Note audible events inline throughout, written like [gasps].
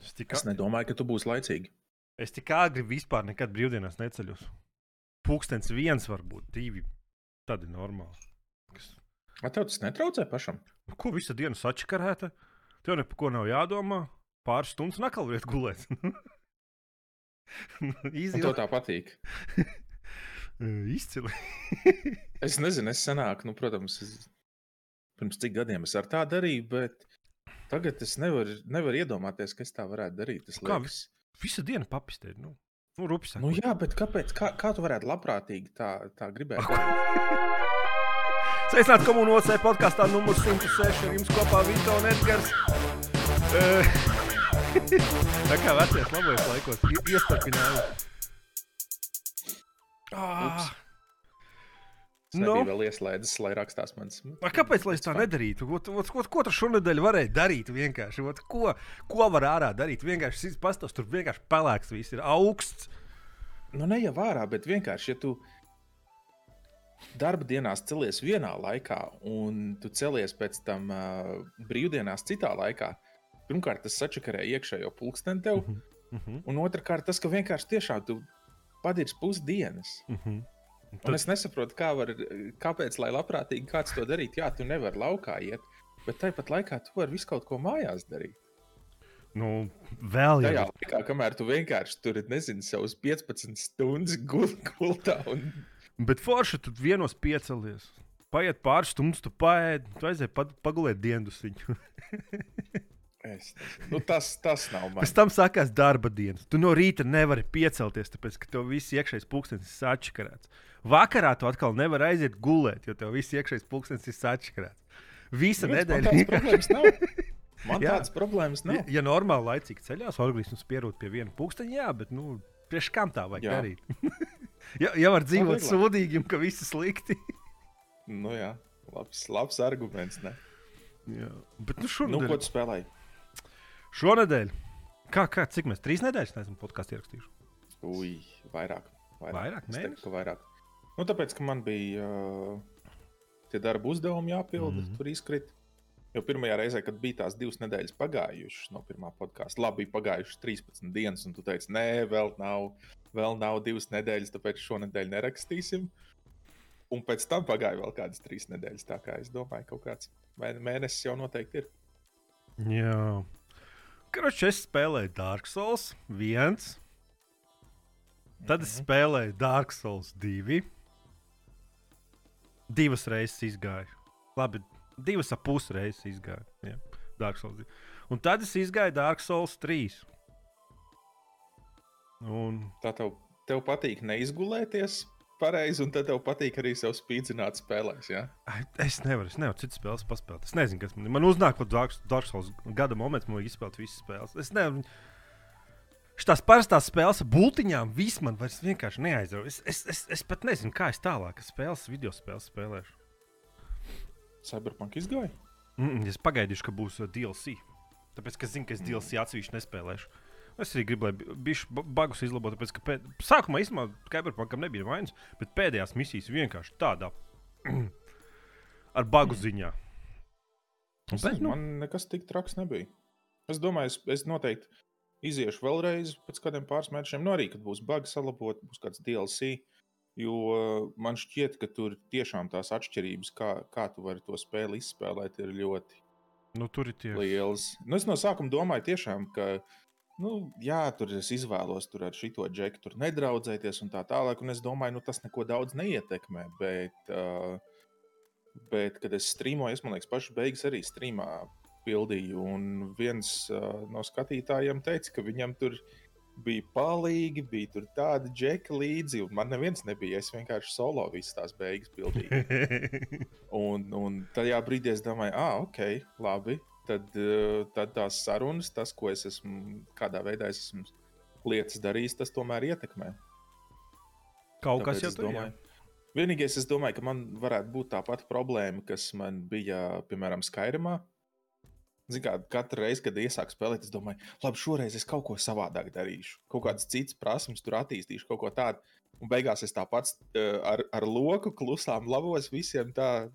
Es, tik, Es nedomāju, ka tu būsi laicīgi. es tik āgri vispār nekad brīvdienās neceļos. Pūkstens viens, varbūt divi. Tad ir normāli. Kas, Vai tev tas netraucē pašam? nu, ko visu dienu sačakarēta? Tev neko ko nav jādomā. Pāris stundas nakalviet gulēt. [laughs] Un Īzi tev tā patīk. [laughs] Izcili. Es nezinu, es senāk, nu, protams, es, pirms cik gadiem es ar tā darīju, bet tagad es nevaru nevar iedomāties, ka es tā varētu darīt. Tas Kā liekas, Visu dienu papistēt. Nu, nu rupi nu, jā, bet kāpēc? Kā, kā tu varētu labprātīgi tā, tā gribēt? Sveicināti komunālajā podkāstā numur 106. Ar jums kopā Vito un Edgars. Eh, [laughs] Tā kā vecajos labajos laikos i- iestarpinājums. Ah, Es Nu? nebiju vēl ieslēdzis, lai rakstās mans. a kāpēc lai es tā nedarītu? Ot, ot, ot, ko tu šonadēļ varēji darīt? Vienkārši, ot, ko, ko var ārā darīt? Vienkārši šis pastāvs tur vienkārši pelēks, viss ir augsts. Nu, ne jau vārā, bet vienkārši, ja tu darba dienās celies vienā laikā, un tu celies pēc tam uh, brīvdienās citā laikā, pirmkārt, tas sačakarē iekšējo pulksteni tev, Mhm, mhm, un otrkārt, tas, ka vienkārši tiešām tu padirsi pusdienas. mhm. Un Un tad- es nesaprotu, kā var, kāpēc, lai labprātīgi kāds to darītu. Jā, tu nevari laukā iet, bet tāpat laikā tu vari visu kaut ko mājās darīt. Nu, vēl jau. laikā, kamēr tu vienkārši tur, nezinu, savus 15 stundas gul- gultā un Bet forši tu vienos piecelies. Paiet pāris stundas, tu paēdi, tu aizēji pagulēt dienas viņu. [laughs] Es. Nu, tas, tas nav Pēc mans. tam sākās darba dienas. Tu no rīta nevari piecelties, tāpēc ka tev viss iekšējais pulkstenis ir sačakarēts. Vakarā tu atkal nevari aiziet gulēt, jo tev viss iekšējais pulkstenis ir sačakarēts. Visa Man [laughs] nedēļa tādas problēmas nav. Man Jā. tādas problēmas Ja, nav. ja normāli laicīgi ceļās, organisms pierod pie viena pulksteņa, jā, bet nu, priekš kam tā vajag Jā. darīt? [laughs] ja, ja var dzīvot sūdīgi, ka viss ir slikti. Nu, jā, labs, labs arguments. Ne? jā. Bet nu, Nu, šonadēļ, ko tu spēlēji? šonadēļ kā, kā, cik mēs trīs nedēļas neesam podkāstu ierakstījuši? Ui, vairāk. Vairāk, Vairāk, teiktu, vairāk. Nu, tāpēc, ka man bija uh, tie darba uzdevumi jāpild, mm Mhm. -hmm. tur izkrīt. Jo pirmajā reizē, kad bija tās divas nedēļas pagājušas no pirmā podkāsta, labi, bija pagājušas 13 dienas, un tu teici, nē, vēl nav, vēl nav divas nedēļas, tāpēc šonadēļ nerakstīsim. Un pēc tam pagāja vēl kādas trīs nedēļas. Tā kā es domāju, ka kaut kāds mē- mēnesis jau noteikti ir. Jā. Kroč, es spēlēju Dark Souls 1. Tad es spēlēju Dark Souls 2. Divas reizes izgāju. Labi, divas ap pusi reizes izgāju. Jā, Dark Souls 2. Un tad es izgāju Dark Souls 3. Un Tā tev, tev patīk neizgulēties pareizi, un tad tev patīk arī sev spīdzināt spēlēs. Ja? es nevaru, es nevaru citas spēles paspēlēt. Es nezinu, kas man ir. Man uznāk pat Dark, Dark Souls gada moments, man vajag izspēlēt visas spēles. Es nevaru. Šīs parastās spēles būtiņām, viss man vienkārši neaizrauja. Es, es, es, es pat nezinu, kā es tālāk spēles, video spēles spēlēšu. Cyberpunk izgāja. Mm, es pagaidīšu, ka būs uh, DLC. Tāpēc, ka es zinu, ka es DLC atsevišķi nespēlēšu. Es arī gribu, lai bišķi bagus izlabotu, tāpēc, ka pēd... sākumā īstenībā Cyberpunkam nebija vainas, bet pēdējās misijas vienkārši tādā [clears throat] ar bagu ziņā. Es Bet, nu, Man nekas tik traks nebija. Es domāju, es, es noteikti iziešu vēlreiz pēc kādiem pāris mēnešiem. No arī, kad būs bugs salabot, būs kāds DLC. Jo uh, man šķiet, ka tur tiešām tās atšķirības, kā, kā tu vari to spēli izspēlēt, ir ļoti nu, lielas. Nu, es no sākuma domāju, tiešām, ka, nu, jā, tur es izvēlos tur ar šito džeku, tur nedraudzēties un tā tālāk. Un es domāju, nu, tas neko daudz neietekmē. Bet, uh, bet kad es strīmoju, es man liekas, pašas beigas arī strīmā pildīju. Un viens uh, no skatītājiem teica, ka viņam tur bija palīgi, bija tur tāda džeka līdzi, un man neviens nebija. Es vienkārši solo visas tās beigas pildīju. [laughs] Un, un tajā brīdī es domāju, ah, ok, labi. Tad, eh, tad tās sarunas, tas, ko es esmu, kādā veidā es esmu lietas darījis, tas tomēr ietekmē. kaut kas Tāpēc jau es tur domāju. Vienīgais, es domāju, ka man varētu būt tā pati problēma, kas man bija, piemēram, Skyrimā. Ziniet, kā katru reizi, kad iesāku spēlēt, es domāju, labi, šoreiz es kaut ko savādāk darīšu. Kaut kādas citas prasības, tur attīstīšu kaut ko tādu. Un beigās es tāpat uh, ar, ar loku klusām lavos visiem tā,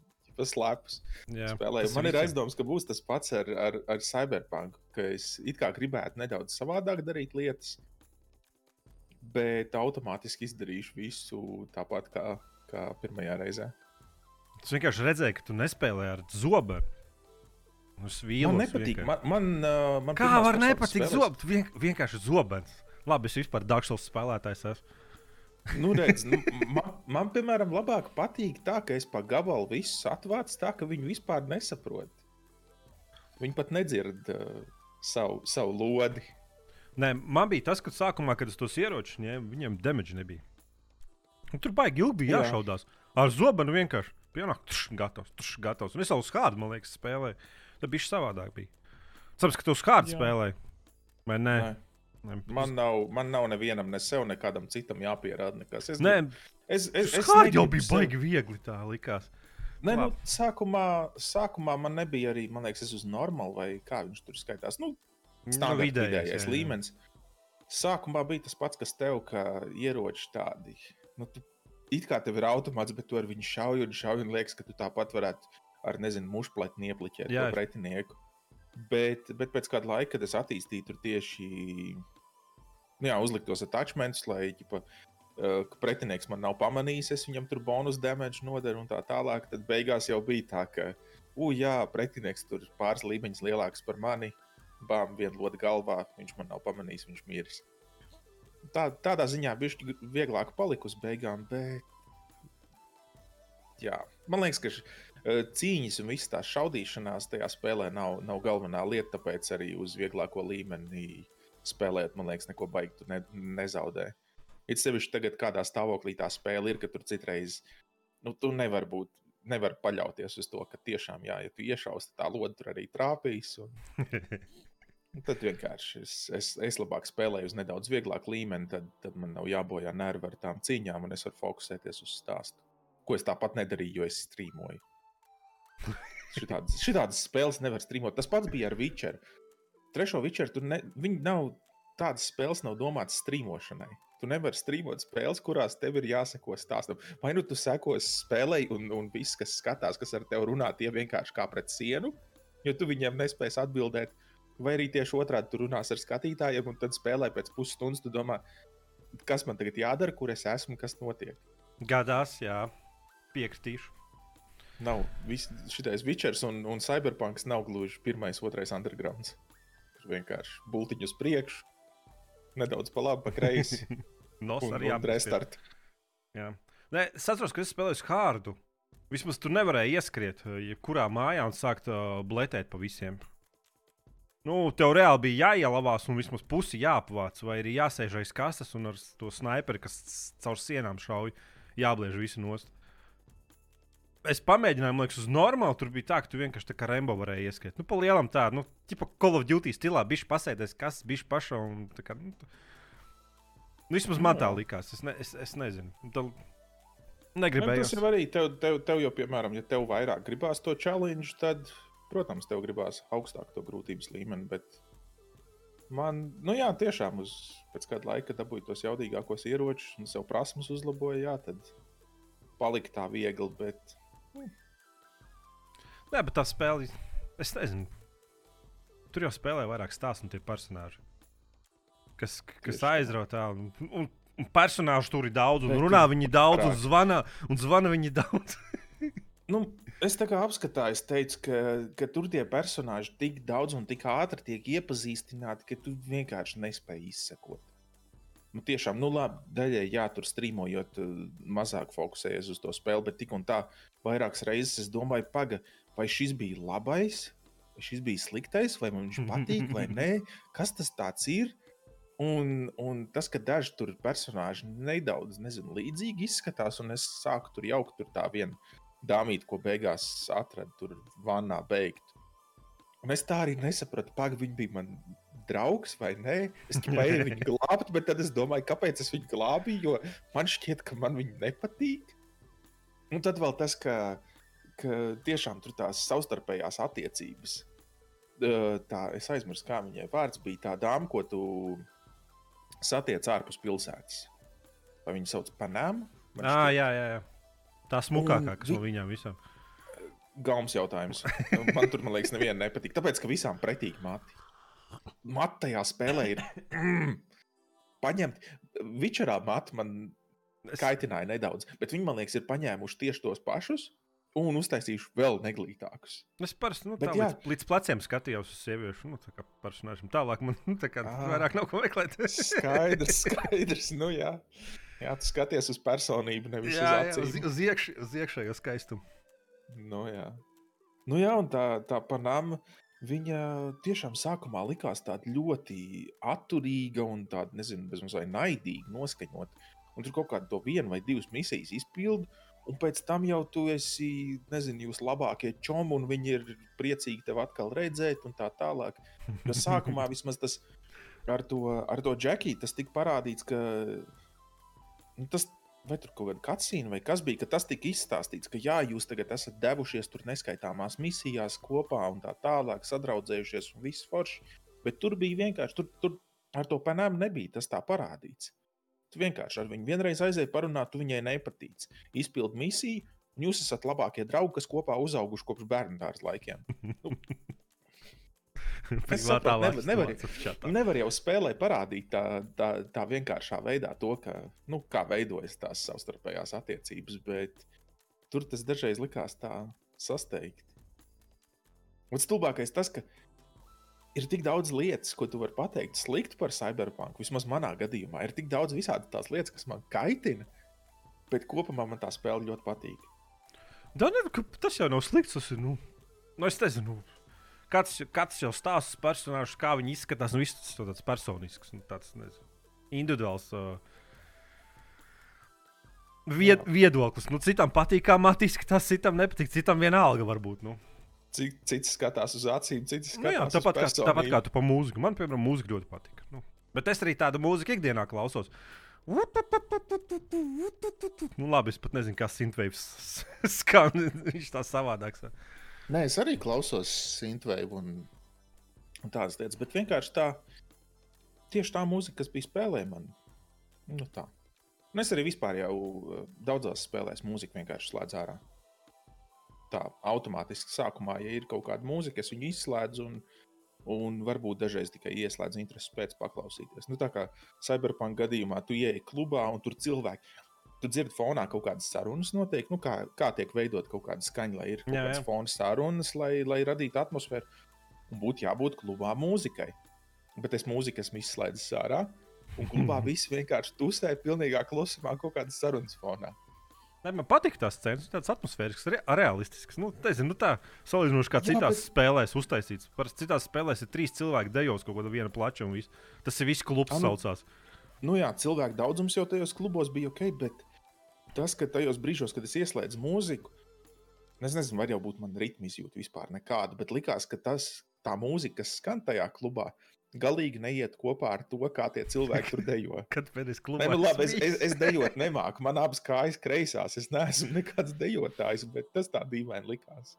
slēpus spēlēju. Man ir aizdoms, ka būs tas pats ar, ar, ar Cyberpunk, ka es it kā gribētu nedaudz savādāk darīt lietas, bet automātiski izdarīšu visu tāpat kā, kā pirmajā reizē. Es vienkārši redzēju, ka tu nespēlēji ar zoberu. Es vīlos, Man nepatīk. vienkārši. Man, man, man Kā var nepatikt zobens? Vien, vienkārši zobens. Labi, es vispār Dārgšals spēlētājs esmu. Nu, redz, nu, man, man, piemēram, labāk patīk tā, ka es pa gabalu visus atvācu tā, ka viņi vispār nesaprot. Viņi pat nedzird uh, savu, savu lodi. Nē, man bija tas, ka sākumā, kad es tos ieročus ņēmu, viņiem damage nebija. Un tur baigi ilgi bija Jā. jāšaudās. Ar zobenu vienkārši pienāk, tuš, gatavs, tuš, gatavs. Un es jau uz kādu, man liekas, spēlēju. Tad bija savādāk. Bija. Sapratu, ka tu uz Jā. spēlēji. Vai nē? Nē. Nē. Man nav, man nav nevienam, ne sev, ne kādam citam jāpierāda nekas. Es, Nē, es, es, es es jau sev- baigi viegli tā likās. Nē, nu, sākumā, sākumā man nebija arī, man liekas, es uz normālu vai kā viņš tur skaitās. Nu, standarta Nu, vidējais, vidējais jā, jā. līmenis. Sākumā bija tas pats, kas tev, ka ieroči tādi. Nu, tu, it kā tev ir automāts, bet tu ar viņu šauji un šauji un liekas, ka tu tāpat varētu ar, nezinu, mušpletni iepliķēt Jā. pretinieku. Bet, bet pēc kāda laika, kad es attīstīju tur tieši nu, jā, uzliktos attachmentus, lai ģipa, uh, pretinieks man nav pamanījis, es viņam tur bonus damage nodaru un tā tālāk. Tad beigās jau bija tā, ka, uh, jā, pretinieks tur pāris līmeņus lielāks par mani. Bām, viena lode galvā, viņš man nav pamanījis, viņš miris. Tā, tādā ziņā bija vieglāk palikt uz beigām, bet. Jā, man liekas, ka cīņas un viss tā šaudīšanās tajā spēlē nav, nav galvenā lieta, tāpēc arī uz vieglāko līmeni spēlēt, man liekas, neko baigi tu ne, nezaudē. It sevišķi tagad, kādā stāvoklī tā spēle ir, ka tur citreiz nu, tu nevari būt. Nevar paļauties uz to, ka tiešām, jā, ja tu iešausi, tā lode tur arī trāpīs. Un, un [laughs] tad vienkārši es, es, es labāk spēlēju uz nedaudz vieglāku līmeni, tad, tad man nav jābojā nervi ar tām cīņām, un es varu fokusēties uz stāstu. Ko es tāpat nedarīju, jo es strīmoju. Šitādas, šitādas spēles nevar strīmot. Tas pats bija ar Witcher. Trešo Witcher tur ne, nav tādas spēles, nav domātas strīmošanai. Tu nevari strīmot spēles, kurās tev ir jāseko stāstam. Vai nu tu sekos spēlei, un, un viss, kas skatās, kas ar tevi runā, tie vienkārši kā pret sienu, jo tu viņiem nespēsi atbildēt. Vai arī tieši otrādi tu runās ar skatītājiem, un tad spēlē pēc pusstundas, tu domā, kas man tagad jādara, kur es esmu, kas notiek. Gadās, jā, piekritīšu. Nav šis Witchers un, un Cyberpunks nav gluži pirmais, otrais undergrounds. Tur vienkārši bultiņu uz priekšu, nedaudz pa labi, pa kreisi. [laughs] Nos arī. Nē, es atceros, ka es spēlēju hārdu. Vismaz tur nevarēja ieskriet, uh, jebkurā mājā un sākt uh, bletēt pa visiem. Nu, tev reāli bija jāielavās un vismaz pusi jāpavāc, vai arī jāsēž aiz kastes un ar to sniperi, kas caur sienām šauj, jābliež visu nost. Es pamēģināju, man liekas, uz normālu. Tur bija tā, ka tu vienkārši tā kā Rembo varēji ieskriet. Nu, pa lielam tā, nu, tipa Call of Duty stilā, bišķi pasēdēs, kas bišķi paša un tā kā. Nu, tu... nu, vismaz man tā Jā. likās. Es, ne, es, es nezinu. Tā... Nu, Negribēju. tas ir arī tev, tev, tev jau, piemēram, ja tev vairāk gribās to challenge, tad, protams, tev gribās augstāk to grūtības līmeni. Bet man, nu jā, tiešām uz pēc kāda laika dabūju tos jaudīgākos ieročus un sev prasmes uzlaboju, jā, tad palika tā viegli. Bet Nē, bet tā spēle, es nezinu. Tur jau spēlē vairāk stāstu un tie personāļi. Kas, kas aizrautā. Un, un, un personāžu tur ir daudz, un runā viņi daudz, un zvana, un zvana viņi daudz. [laughs] Nu, es tā kā apskatā, es teicu, ka, ka tur tie personāļi tik daudz un tik ātri tiek iepazīstināti, ka tu vienkārši nespēji izsekot. Nu, tiešām, nu, labi, daļai, jā, tur strīmojot, eh, mazāk fokusējies uz to spēli, bet tik un tā, vairākas reizes es domāju, paga, vai šis bija labais, vai šis bija sliktais, vai man viņš patīk, vai nē, kas tas ir. Un, un tas, ka daži tur personāļi nedaudz nezinu, līdzīgi izskatās, un es sāku tur jaukt, tur tā viena dāmīte, ko beigās atradu tur vannā beigt. Un es tā arī nesapratu, pagaidi, viņa bija man draugs vai nē. Es gribēju viņu [laughs] glābt, bet tad es domāju, kāpēc es viņu glābīju, jo man šķiet, ka man viņa nepatīk. Un tad vēl tas, ka, ka tiešām tur tās savstarpējās attiecības. Tā, es aizmirsu, kā viņai vārds bija. Tā dāma, ko tu satiec ārpus pilsētas. Vai viņu sauc par Nāmu? Ah, jā, jā, jā. Tā smukākā, kas no viņām visām. Gaumas jautājums. Man tur, man liekas, nevienam nepatīk. Tāpēc, ka visām pretīgi mati. Mati tajā spēlē ir [clears throat] paņemt. Vičerā mati man kaitināja nedaudz, bet viņi, man liekas, ir paņēmuši tieši tos pašus un uztaisījuši vēl neglītākus. Es parasti nu, tā, Bet, līdz, līdz pleciem skatījos uz sieviešu nu, personāžiem. Tālāk man nu, [laughs] tā kā, à, vairāk nav ko meklēt. [laughs] skaidrs, skaidrs. Nu, jā. jā, tu skaties uz personību, nevis jā, uz acīm. Jā, uz, uz, iekš, uz iekšējo skaistumu. Nu, jā. Nu, jā, un tā, tā panāma. Viņa tiešām sākumā likās tāda ļoti atturīga un tāda, nezinu, bezmazliet naidīga, noskaņota. Un tur kaut kādu to vienu vai divas misijas izpildīja un pēc tam jau tu esi, nezinu, jūs labākie čomi, un viņi ir priecīgi tevi atkal redzēt, un tā tālāk. Jo sākumā [laughs] vismaz tas ar to, ar to džekiju tas tika parādīts, ka nu, tas. Vai tur kaut kāda kacīna, vai kas bija, ka tas tika izstāstīts, ka jā, jūs tagad esat devušies tur neskaitāmās misijās kopā un tā tālāk, sadraudzējušies un viss forši. Bet tur bija vienkārši, tur, tur ar to panāmu nebija tas tā parādīts. Tu vienkārši ar viņu vienreiz aizēji parunāt, tu viņai nepatīc. Izpild misiju, un jūs esat labākie draugi, kas kopā uzauguši kopš bērnu dārza laikiem. [laughs] Es saprotu, nevar, nevar, nevar jau spēlē parādīt tā, tā, tā vienkāršā veidā to, ka, nu, kā veidojas tās savstarpējās attiecības, bet tur tas dažreiz likās tā sasteigti. Un stulbākais tas, ka ir tik daudz lietas, ko tu vari pateikt slikti par Cyberpunk. Vismaz manā gadījumā ir tik daudz visādi tās lietas, kas man kaitina, bet kopumā man tā spēle ļoti patīk. Da, ne, tas jau nav slikts. Tas ir, nu, nu, es nezinu, kāds, kāds jau stāsta personāžus, kā viņi izskatās. Nu, viss tas ir tāds personisks, nu, tāds nezinu, individuāls. Uh, Vied, viedoklis. Nu, citam patīk, kā matiski, tas citam nepatīk. Citam vienalga varbūt. Nu. Cits skatās uz acīm, cits skatās nu, jā, tāpat, uz kā, tāpat kā tu pa mūziku. Man, piemēram, mūzika ļoti patīk. Nu. Bet es arī tādu mūziku ikdienā klausos. Nu, labi, es pat nezinu, kā Sintveivs [laughs] skan. Viņš tā savādāks. Nē, es arī klausos Sintveivs un, un tādas lietas, bet vienkārši tā, tieši tā mūzika, kas bija spēlē man. Nu, tā. Un es arī vispār jau eh, daudzās spēlēs mūziku vienkārši slēdzu ārā tā automātiski sākumā, ja ir kaut kāda mūzika, es viņu izslēdzu. Un, un varbūt dažreiz tikai ieslēdz interesi pēc paklausīties. Nu, tā kā Cyberpunk gadījumā tu ieej klubā un tur cilvēki. Tu dzirdi fonā kaut kādas sarunas, notiek, nu, kā, kā tiek veidot kaut kāda skaņa, lai ir kaut kādas fona sarunas, lai, lai radītu atmosfēru. Un būtu jābūt klubā mūzikai. Bet es mūziku esmu izslēdzis ārā, un klubā [laughs] viss vienkārši tusē pilnīgā klusumā kaut kādas sarunas fonā. Ne, man patīk tās cenas, tādas atmosfēriskas, re, realistiskas. Nu, tezinu, nu tā salīdzinoši kā citās Jā, bet... spēlēs uztaisīts. Parasti citās spēlēs ir trīs cilvēki dejos kaut kāda viena plača un viss. Tas ir viss klubs, nu, saucās. Nu jā, cilvēku daudzums jau tajos klubos bija ok, bet tas, ka tajos brīžos, kad es ieslēdzu mūziku, es nezinu, vai jau būtu man ritma izjūta vispār nekāda, bet likās, ka tas, tā mūzika, kas skan tajā klubā, galīgi neiet kopā ar to, kā tie cilvēki tur dejo. [laughs] Kad pēdējais klubs? Nu, labi, es, es, es dejot nemāku. Man abas [laughs] kājas kreisās. Es neesmu nekāds dejotājs, bet tas tā dīvaini likās.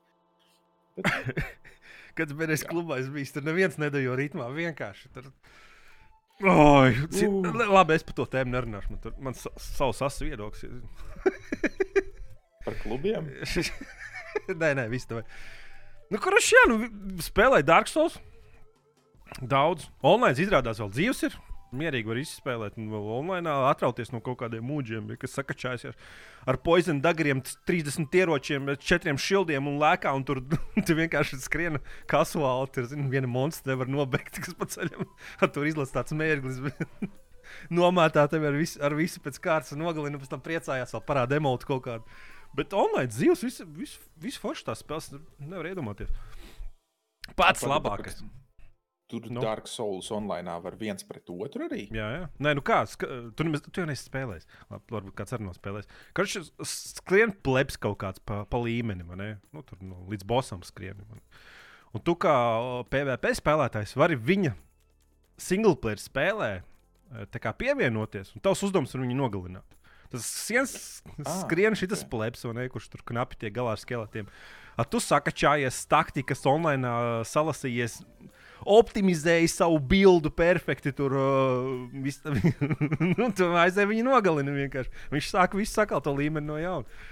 Bet... [laughs] Kad pēdējais klubā es biju, tur neviens nedejo ritmā. Vienkārši. Tur... Oi, uh. Labi, es par to tēmu nerunāšu. Man, tur, man sa savs asins viedoklis. par klubiem? nē, nē, viss tā. Nu, kurš jā, nu, spēlēja Dark Souls? Daudz. Online izrādās vēl dzīves ir. Mierīgi var izspēlēt, un vēl online atrauties no kaut kādiem mūģiem, kas sakačājas ar, ar poison dagariem, 30 ieročiem, 4 šildiem un lēkā. Un tur [laughs] tu vienkārši skrien kasuāli. Tur zin, viena monstra nevar nobēgt, kas pa ceļam. [laughs] Tur izlaiž tāds mērglis. [laughs] Nomētā tev ar visu, ar visu pēc kārtas nogalina, pēc tam priecājās, vēl parāda emotu kaut kādu. Bet online dzīves, visu, visu, visu foršu tās spēles nevar iedomāties. Pats labākais. Pat, Tur nu. Dark Souls online var viens pret otru arī. Jā, jā. Nē, nu kā, tu, nemaz, tu jau nesi spēlējis. Varbūt kāds arī nav spēlējis. Kurš skrien plebs kaut kāds pa, pa līmeni, nu, tur nu, līdz bosam skrien. Man. Un tu kā PVP spēlētājs vari viņa single player spēlē e, pievienoties, un tavs uzdevums ir viņu nogalināt. Tas viens ah, skrien šis okay. plebs, ne, kurš tur knapi tiek galā ar skeletiem. A, tu sakačājies taktikas online, salasījies optimizēja savu bildu perfekti. Tur vis, [laughs] nu, aizēja viņu nogalina vienkārši. Viņš sāka visu sakāt to līmeni no jauna.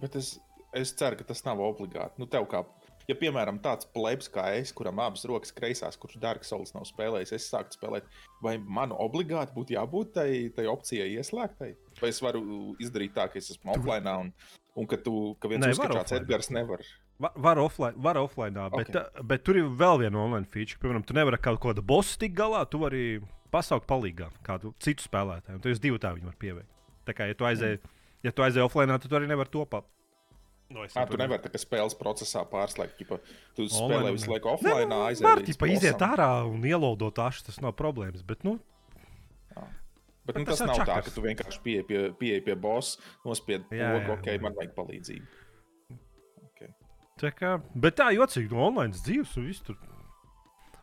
Bet es, es ceru, ka tas nav obligāti. Nu, tev kā, ja, piemēram, tāds plebs kā es, kuram abas rokas kreisās, kurš Dark Souls nav spēlējis, es sāku spēlēt, vai man obligāti būtu jābūt tai, tai opcijai ieslēgtai? Vai es varu izdarīt tā, ka es esmu offline un, un ka, tu, ka viens var kāds offline. Edgars nevar? Va- Var offline, var offline bet, okay. bet tur ir vēl viena online feature. Piemēram, tu nevari ar kaut kādu bosu tikt galā, tu vari pasaukt palīgā kādu citu spēlētāju. un Tu esi divi tā, viņi var pieveikt. Tā kā, ja tu aizēji, mm. ja tu aizēji offline, tad tu arī nevari to pat. No, Ah, tu nevari tā kā spēles procesā pārslēgt. Ķipa, tu Online, spēlē visu laiku offline, nu, aizēji. Var tipa iziet ārā un ielodot ašu, tas nav problēmas. Bet, nu, Bet, Bet nu, tas tas nav tā, čakars. ka tu vienkārši pieeji pie, pie, pie bosa, nospied pogu, ok, man vajag palīdzību. Okay. tā kā, bet tā jocīgi, no online dzīves un viss tur.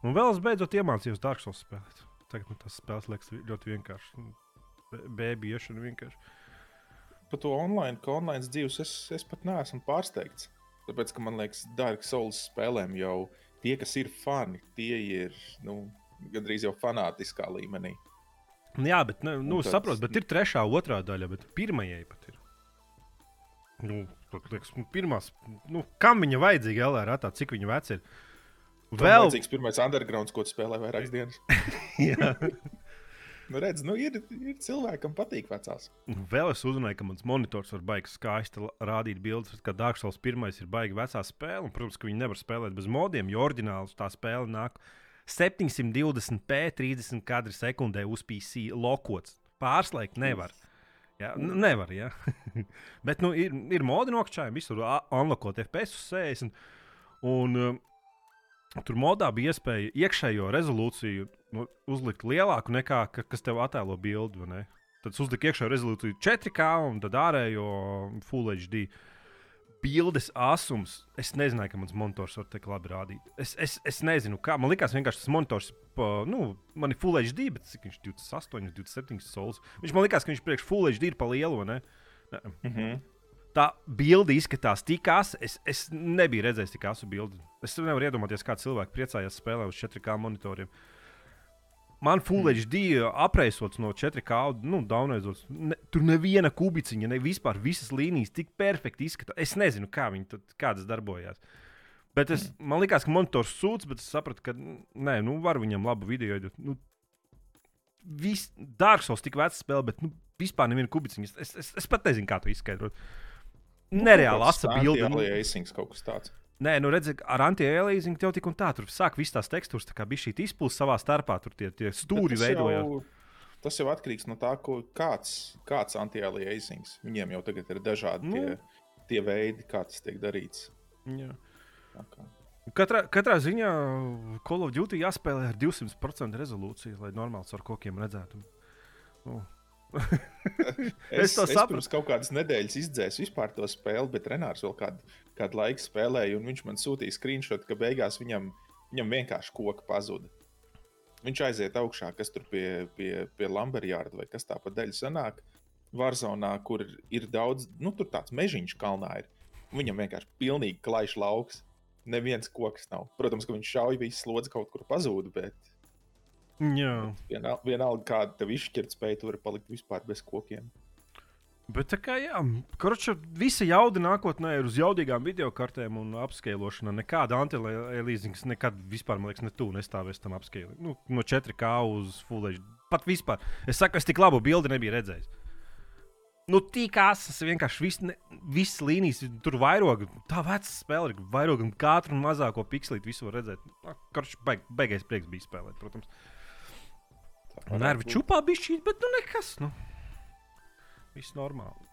Un vēl es beidzot iemācījos Dark Souls spēlēt. Tagad man tas spēles liekas ļoti vienkārši. Bēbi iešana vienkārši. Par to online, ka online dzīves es, es pat neesmu pārsteigts. Tāpēc, ka man liekas, Dark Souls spēlēm jau tie, kas ir fani, tie ir nu, gandrīz jau fanātiskā līmenī. Nu Jā, bet, ne, nu, Un tad- saprotu, bet ir trešā, otrā daļa, bet pirmajai pat ir. Nu, liekas, nu, pirmās, nu, kam viņa vajadzīga LR, tā, cik viņa veca ir? Vēl vajadzīgs pirmais undergrounds, ko spēlē vairākas [laughs] dienas. jā, [laughs] Nu, redz, nu, ir, ir cilvēkam patīk vecās. Vēl es uzzināju, ka mans monitors var baigi skaisti rādīt bildes, ka Souls 1 ir baigi vecā spēle. Un, protams, ka viņi nevar spēlēt bez modiem, jo oriģināli tā spēle nāk 720p 30 kadri sekundē uz PC lokots. Pārslēgt nevar. Jā, nevar, jā. [laughs] Bet nu, ir, ir modi nokļājumi, visur unlockot FPS uz 60. Un, um, Tur modā bija iespēja iekšējo rezolūciju nu, uzlikt lielāku nekā ka, kas tev attēlo bildi. Tad es uzliku iekšējo rezolūciju 4K un tad ārējo Full HD. Bildes asums. Es nezināju, ka mans monitors var tik labi rādīt. Es, es, es nezinu, kā. Man liekas, vienkārši tas monitors, pa, nu, man ir Full HD, bet cik viņš 28, 27 solis. Viņš man liekas, ka viņš priekš Full HD ir pa lielu. ne? Ne. Mm -hmm. tā bilde izskatās tik asa. Es, es nebiju redzējis tik asu bildi. Es nevaru iedomāties, kā cilvēki priecājās spēlē uz 4K monitoriem. Man Full mm. HD apreisots no 4K, nu, downloadots. Ne, tur neviena kubiciņa, ne vispār visas līnijas tik perfekti izskatās. Es nezinu, kā viņi tad, kā tas darbojās. Bet es, man liekas, ka monitors sūdz, bet es sapratu, ka nē, nu, var viņam labu video iedot. Nu, Viss Dārsos tik vecs spēle, bet nu, vispār neviena kubiciņa. Es, es, es pat nezinu, kā to izskaidrot. Nereāli asa bilde. Nu, kaut kas tāds. Nē, nu redziet, ar anti-aliasingu tev tik un tā, tur sāk visas tās tekstūras, tā kā bija šī izpūles savā starpā, tur tie, tie stūri veidojās. jau- Tas jau atkarīgs no tā, ko, kāds, kāds anti-aliasings. Viņiem jau tagad ir dažādi Nu. tie, tie veidi, kā tas tiek darīts. Jā. Kā. Katrā, katrā ziņā Call of Duty jāspēlē ar 200% rezolūciju, lai normāli ar kokiem redzētu. Nu. [laughs] Es to es sapratu. pirms kaut kādas nedēļas izdzēsu vispār to spēli, bet Renārs vēl kādu, kādu laiku spēlēja, un viņš man sūtīja screenshot, ka beigās viņam, viņam vienkārši koka pazuda. Viņš aiziet augšā, kas tur pie, pie, pie Lamberjārda vai kas tā pa daļu sanāk. Varzonā, kur ir daudz, nu tur tāds mežiņš kalnā ir. Viņam vienkārši pilnīgi klajš lauks. Neviens koks nav. Protams, ka viņš šauja visu slodzi kaut kur pazūd, bet Jā, vienalga, vienalga kāda tev izšķirt spēja, tu vari palikt vispār bez kokiem. bet tā kā jā, korča, visa jauda nākotnē ir uz jaudīgām video kartēm un apskailošanā. Nekāda anti-aliasings nekad vispār, man liekas, ne tu nestāvēs tam apskailot. Nu, no 4K uz Full HD. Pat vispār. Es saku, es tik labu bildi nebiju redzējis. Nu, tik asas vienkārši viss, ne, visas līnijas, tur vairoga. Tā veca spēle ir vairoga un katru mazāko pikslīti visu var redzēt. Kurš beig, beigais prieks bija spēlēt, protams. Varētu Nervi čupā bija šī, bet nu nekas. Nu. Viss normāli.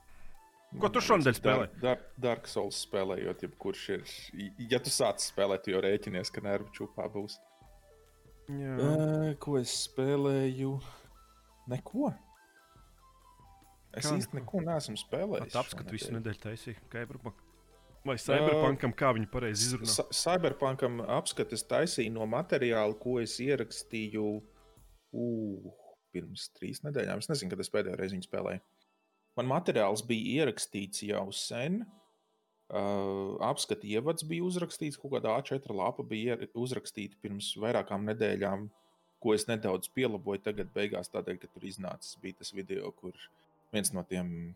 Ko tu šonadēļ spēlē? Dark, Dark, Souls spēlējot, jebkurš ir. Ja tu sāc spēlēt, tu jau rēķinies, ka nervu čūpā būs. Jā. Uh, ko es spēlēju? Neko. Es īsti neko neesmu spēlējis. Apskatu visu nedēļu taisīju. Cyberpunk. Vai Cyberpunkam, kā viņi pareizi izrunā? Cyberpunkam apskates taisīja no materiāla, ko es ierakstīju uh, pirms trīs nedēļām. Es nezinu, kad es pēdējo reizi viņu spēlēju. Man materiāls bija ierakstīts jau sen. Uh, apskati ievads bija uzrakstīts, kaut kāda A4 lapa bija uzrakstīta pirms vairākām nedēļām, ko es nedaudz pielaboju tagad, beigās tādēļ, ka tur iznācis tas video, kur viens no tiem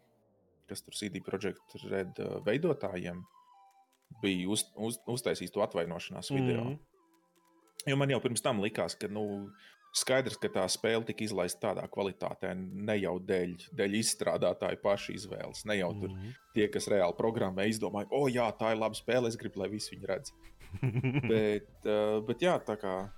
kas tur CD Projekt Red uh, veidotājiem bija uz, uz, uztaisījis to atvainošanās video. Mm. -hmm. Jo man jau pirms tam likās, ka nu, skaidrs, ka tā spēle tika izlaista tādā kvalitātē, ne jau dēļ, dēļ izstrādātāju pašu izvēles. Ne jau tur Mhm. tie, kas reāli programmē, izdomāja, o, oh, jā, tā ir laba spēle, es gribu, lai visi viņu redz. [laughs] bet, uh, bet jā, tā kā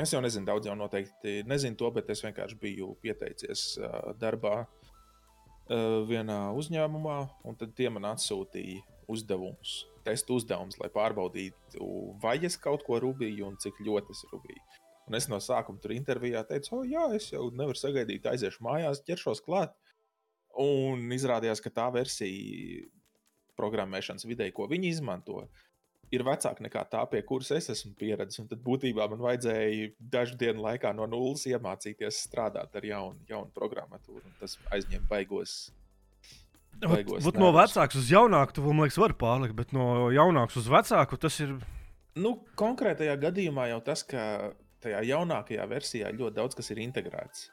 es jau nezinu, daudz jau noteikti nezinu to, bet es vienkārši biju pieteicies uh, darbā uh, vienā uzņēmumā, un tad tie man atsūtīja uzdevumus, testu uzdevumus, lai pārbaudītu, vai es kaut ko rūpīju un cik ļoti es rūpīju. Un es no sākuma tur intervijā teicu, o, jā, es jau nevaru sagaidīt, aiziešu mājās, ķeršos klāt. Un izrādījās, ka tā versija programmēšanas vidē, ko viņi izmanto, ir vecāka nekā tā, pie kuras es esmu. Un tad būtībā man vajadzēja dažu dienu laikā no nulles iemācīties strādāt ar jaunu, jaunu programmatūru. Tas aizņem baigos. baigos Būt no nervus. vecāka uz jaunāku, tu man liekas, var pārlikt, bet no jaunāka uz vecāku tas ir. Nu, konkrētajā gadījumā jau tas, ka tajā jaunākajā versijā ļoti daudz kas ir integrēts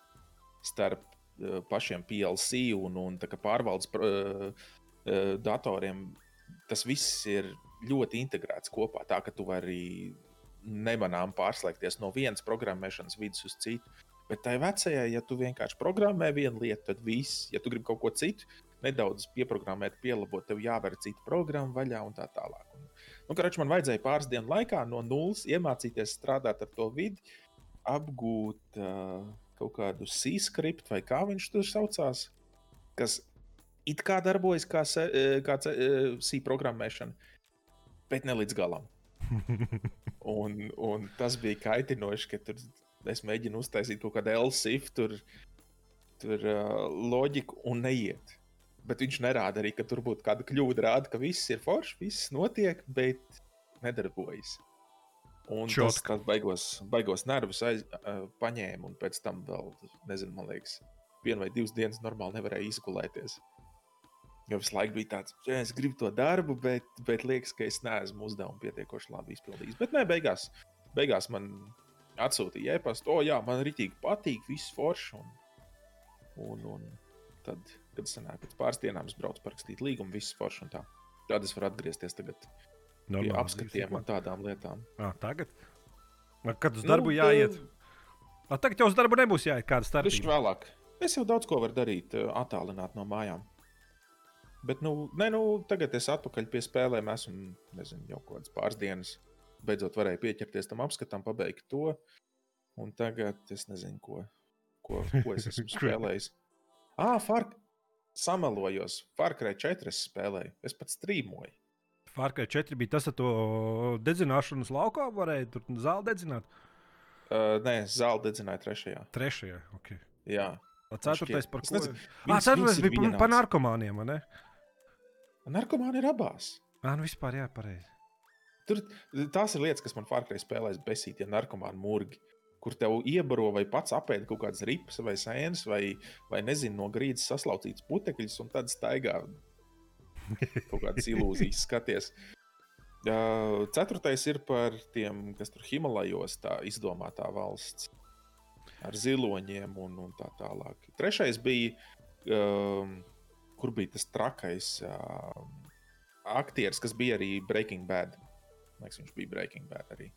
starp uh, pašiem PLC un, un pārvaldes uh, uh, datoriem. Tas viss ir ļoti integrēts kopā, tā ka tu vari nemanām pārslēgties no vienas programmēšanas vidas uz citu. Bet tai vecajai, ja tu vienkārši programmē vienu lietu, tad viss, ja tu gribi kaut ko citu, nedaudz pieprogrammēt, pielabot, tev jāver cita programma vaļā un tā tālāk. Un, nu, Karač, man vajadzēja pāris dienu laikā no nulles iemācīties strādāt ar to vidi, apgūt uh, kaut kādu C-script vai kā viņš tur saucās, kas it kā darbojas kā, se, kā C programmēšana, bet ne līdz galam. [laughs] Un, un tas bija kaitinoši, ka tur es mēģinu uztaisīt kaut kādu LCF, tur, tur uh, loģiku un neiet. Bet viņš nerāda arī, ka tur būtu kāda kļūda. Rāda, ka viss ir forši, viss notiek, bet nedarbojas. Un tas, Čotk. tas baigos, baigos nervus aiz, uh, paņēma, un pēc tam vēl, nezinu, man liekas, vienu vai divas dienas normāli nevarēja izgulēties. Jo visu laiku bija tāds, ka es gribu to darbu, bet, bet liekas, ka es neesmu uzdevumu pietiekoši labi izpildījis. Bet nē, beigās, beigās man atsūtīja e-pastu, o, jā, man rītīgi patīk, viss forši. Un, un, un tad, kad es sanāku, pēc pāris dienām es braucu parakstīt līgumu, viss forši un tā. Tad es varu atgriezties tagad pie Normāli, apskatiem un tādām lietām. Ah, tagad? Kad uz darbu nu, jāiet? A, tagad jau uz darbu nebūs jāiet kāda Viņš starpība. vēlāk. Es jau daudz ko varu darīt, eh, attālināt no mājām. Bet, nu, nē, nu, tagad es atpakaļ pie spēlēm esmu, nezinu, jau kādas pāris dienas. Beidzot, varēju pieķerties tam apskatam, pabeigt to. Un tagad es nezinu, ko, ko, ko es esmu [laughs] spēlējis. Ah, Fark, samalojos. Farkrai 4 es spēlēju. Es pats strīmoju. Fārkai 4 bija tas ar to dedzināšanas laukā, varēja tur zāli dedzināt. Uh, nē, zāle dedzināja trešajā. Trešajā, ok. Jā, A, Ceturtais par ko? nezinu, Ah, ceturtais bija par, par narkomāniem, vai ne? narkomāni ir abās. Ah, nu vispār jā, pareizi. Tur tās ir lietas, kas man Farkrai spēlēs besīt, ja narkomāni murgi. Kur tev iebaro vai pats apēd kaut kādas ripas vai sēnes, vai, vai nezinu, no grīdas saslaucītas putekļus, un tad staigā kaut kādas ilūzijas [laughs] skaties. Uh, ceturtais ir par tiem, kas tur Himalajos tā izdomātā valsts ar ziloņiem un, un tā tālāk. Trešais bija, um, kur bija tas trakais uh, aktieris, kas bija arī Breaking Bad. Liekas, viņš bija Breaking Bad arī.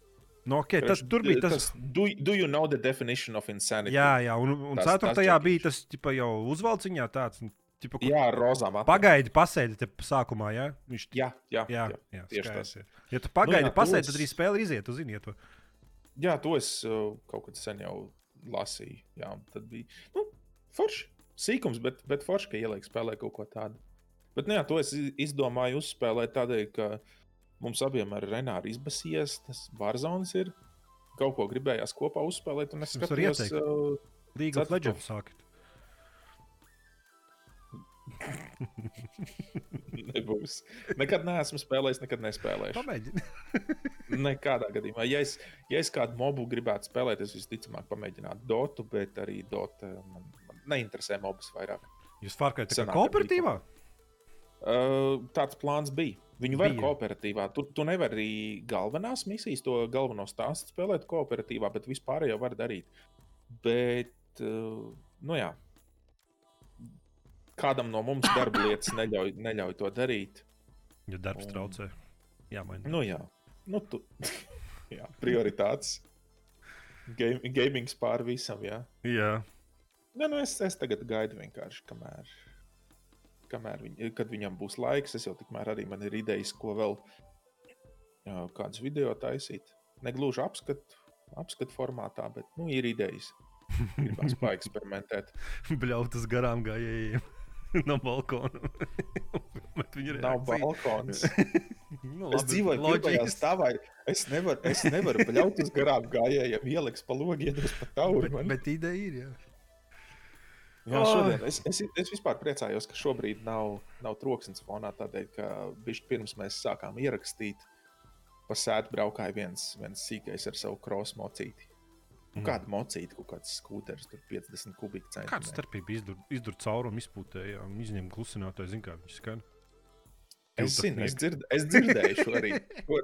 Nu, okay, tas, tur bija tas. do, do you know the definition of insanity? Jā, jā, un, un Tas- tas ceturtajā čakiņš. bija tas tipa, jau uzvalciņā tāds. Tipa, jā ar rozām. acīm. Pagaidi, pasēdi te sākumā, jā? Viņš Jā, jā, jā, jā. jā, tieši skaidrs, tas. jā. Ja tu pagaidi, jā, nu, pasēdi, to tad es- arī spēle iziet, tu zini, ja to. jā, to es uh, kaut kad sen jau lasīju. Jā, tad bija nu, forši. Sīkums, bet, bet forši, ka ieliek spēlē kaut ko tādu. Bet nu, jā, to es iz- izdomāju uzspēlēt tādēļ, ka mums abiem ar Renāru izbasījies, tas Barzonis ir. Kaut ko gribējās kopā uzspēlēt, un es skatījos, ieteikt. uh, League of. Legends sākt. [laughs] nebūs. Nekad neesmu spēlējis, nekad nespēlēšu. Pamēģini. [laughs] [laughs] Nekādā gadījumā. Ja es, ja es kādu mobu gribētu spēlēt, es visticamāk pamēģinātu Dotu, bet arī Dota man, man neinteresē mobus vairāk. Jūs Senāk kooperatīvā? Uh, tāds plāns bija. Viņu var kooperatīvā. Tu, tu nevari galvenās misijas, to galveno stāstu spēlēt kooperatīvā, bet vispār jau var darīt. Bet, uh, nu jā, kādam no mums darba lietas neļauj, neļauj to darīt. Ja darbs Un- traucē, jāmaina. Nu, jā, nu, tu, [laughs] jā prioritātes. Game, gaming pār visam, jā. Jā, Ne, nu es, es tagad gaidu vienkārši, kamēr, kamēr viņ, kad viņam būs laiks. Es jau tikmēr arī man ir idejas, ko vēl kādus video taisīt. Ne gluži apskatu apskat formātā, bet nu, ir idejas. Gribās [laughs] paeksperimentēt. bļautas garām gājējiem [laughs] no balkona. [laughs] Viņi ir Nav balkons. Nu, Es dzīvoju pirmajā stāvā. Es nevaru, es nevaru uz garām gājējiem, ieliks pa logu, iedos pa tauru. Bet, man. bet ideja ir. Jā. Jā, šodien es, es, es vispār priecājos, ka šobrīd nav, nav troksnis fonā. Tādēļ, ka bišķi pirms mēs sākām ierakstīt, pa sēdu braukāja viens, viens sīkais ar savu krosu mocīti. Mm. Kāda mocīta, kaut kāds skūteris, tur 50 kubikcentimetri. Kāda starpība izdur, izdur caurumu, izpūtēja, izņem klusinātāju, zina, kā viņš skan. Es zinu, es, dzird, es dzirdēju [laughs] šo arī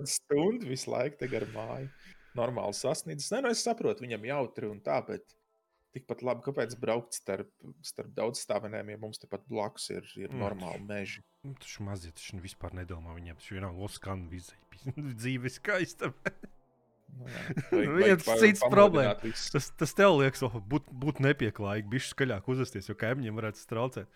stundu visu laiku te gar māju. Normāli sasniedzis. Nē, nu es saprotu, viņam jautri un tā, bet tikpat labi, kāpēc braukt starp, starp daudz stāvenēm, ja mums tepat blakus ir, ir Mm. normāli meži. Nu, Tas mazie, tas vispār nedomā viņiem. Tas vienalga skan vizai. [laughs] Dzīve ir skaista. Nu, [laughs] viens cits problēma. Tas, tas tev liekas, oh, būt, būt nepieklājīgi, bišķi skaļāk uzvesties, jo kaimiņiem varētu traucēt.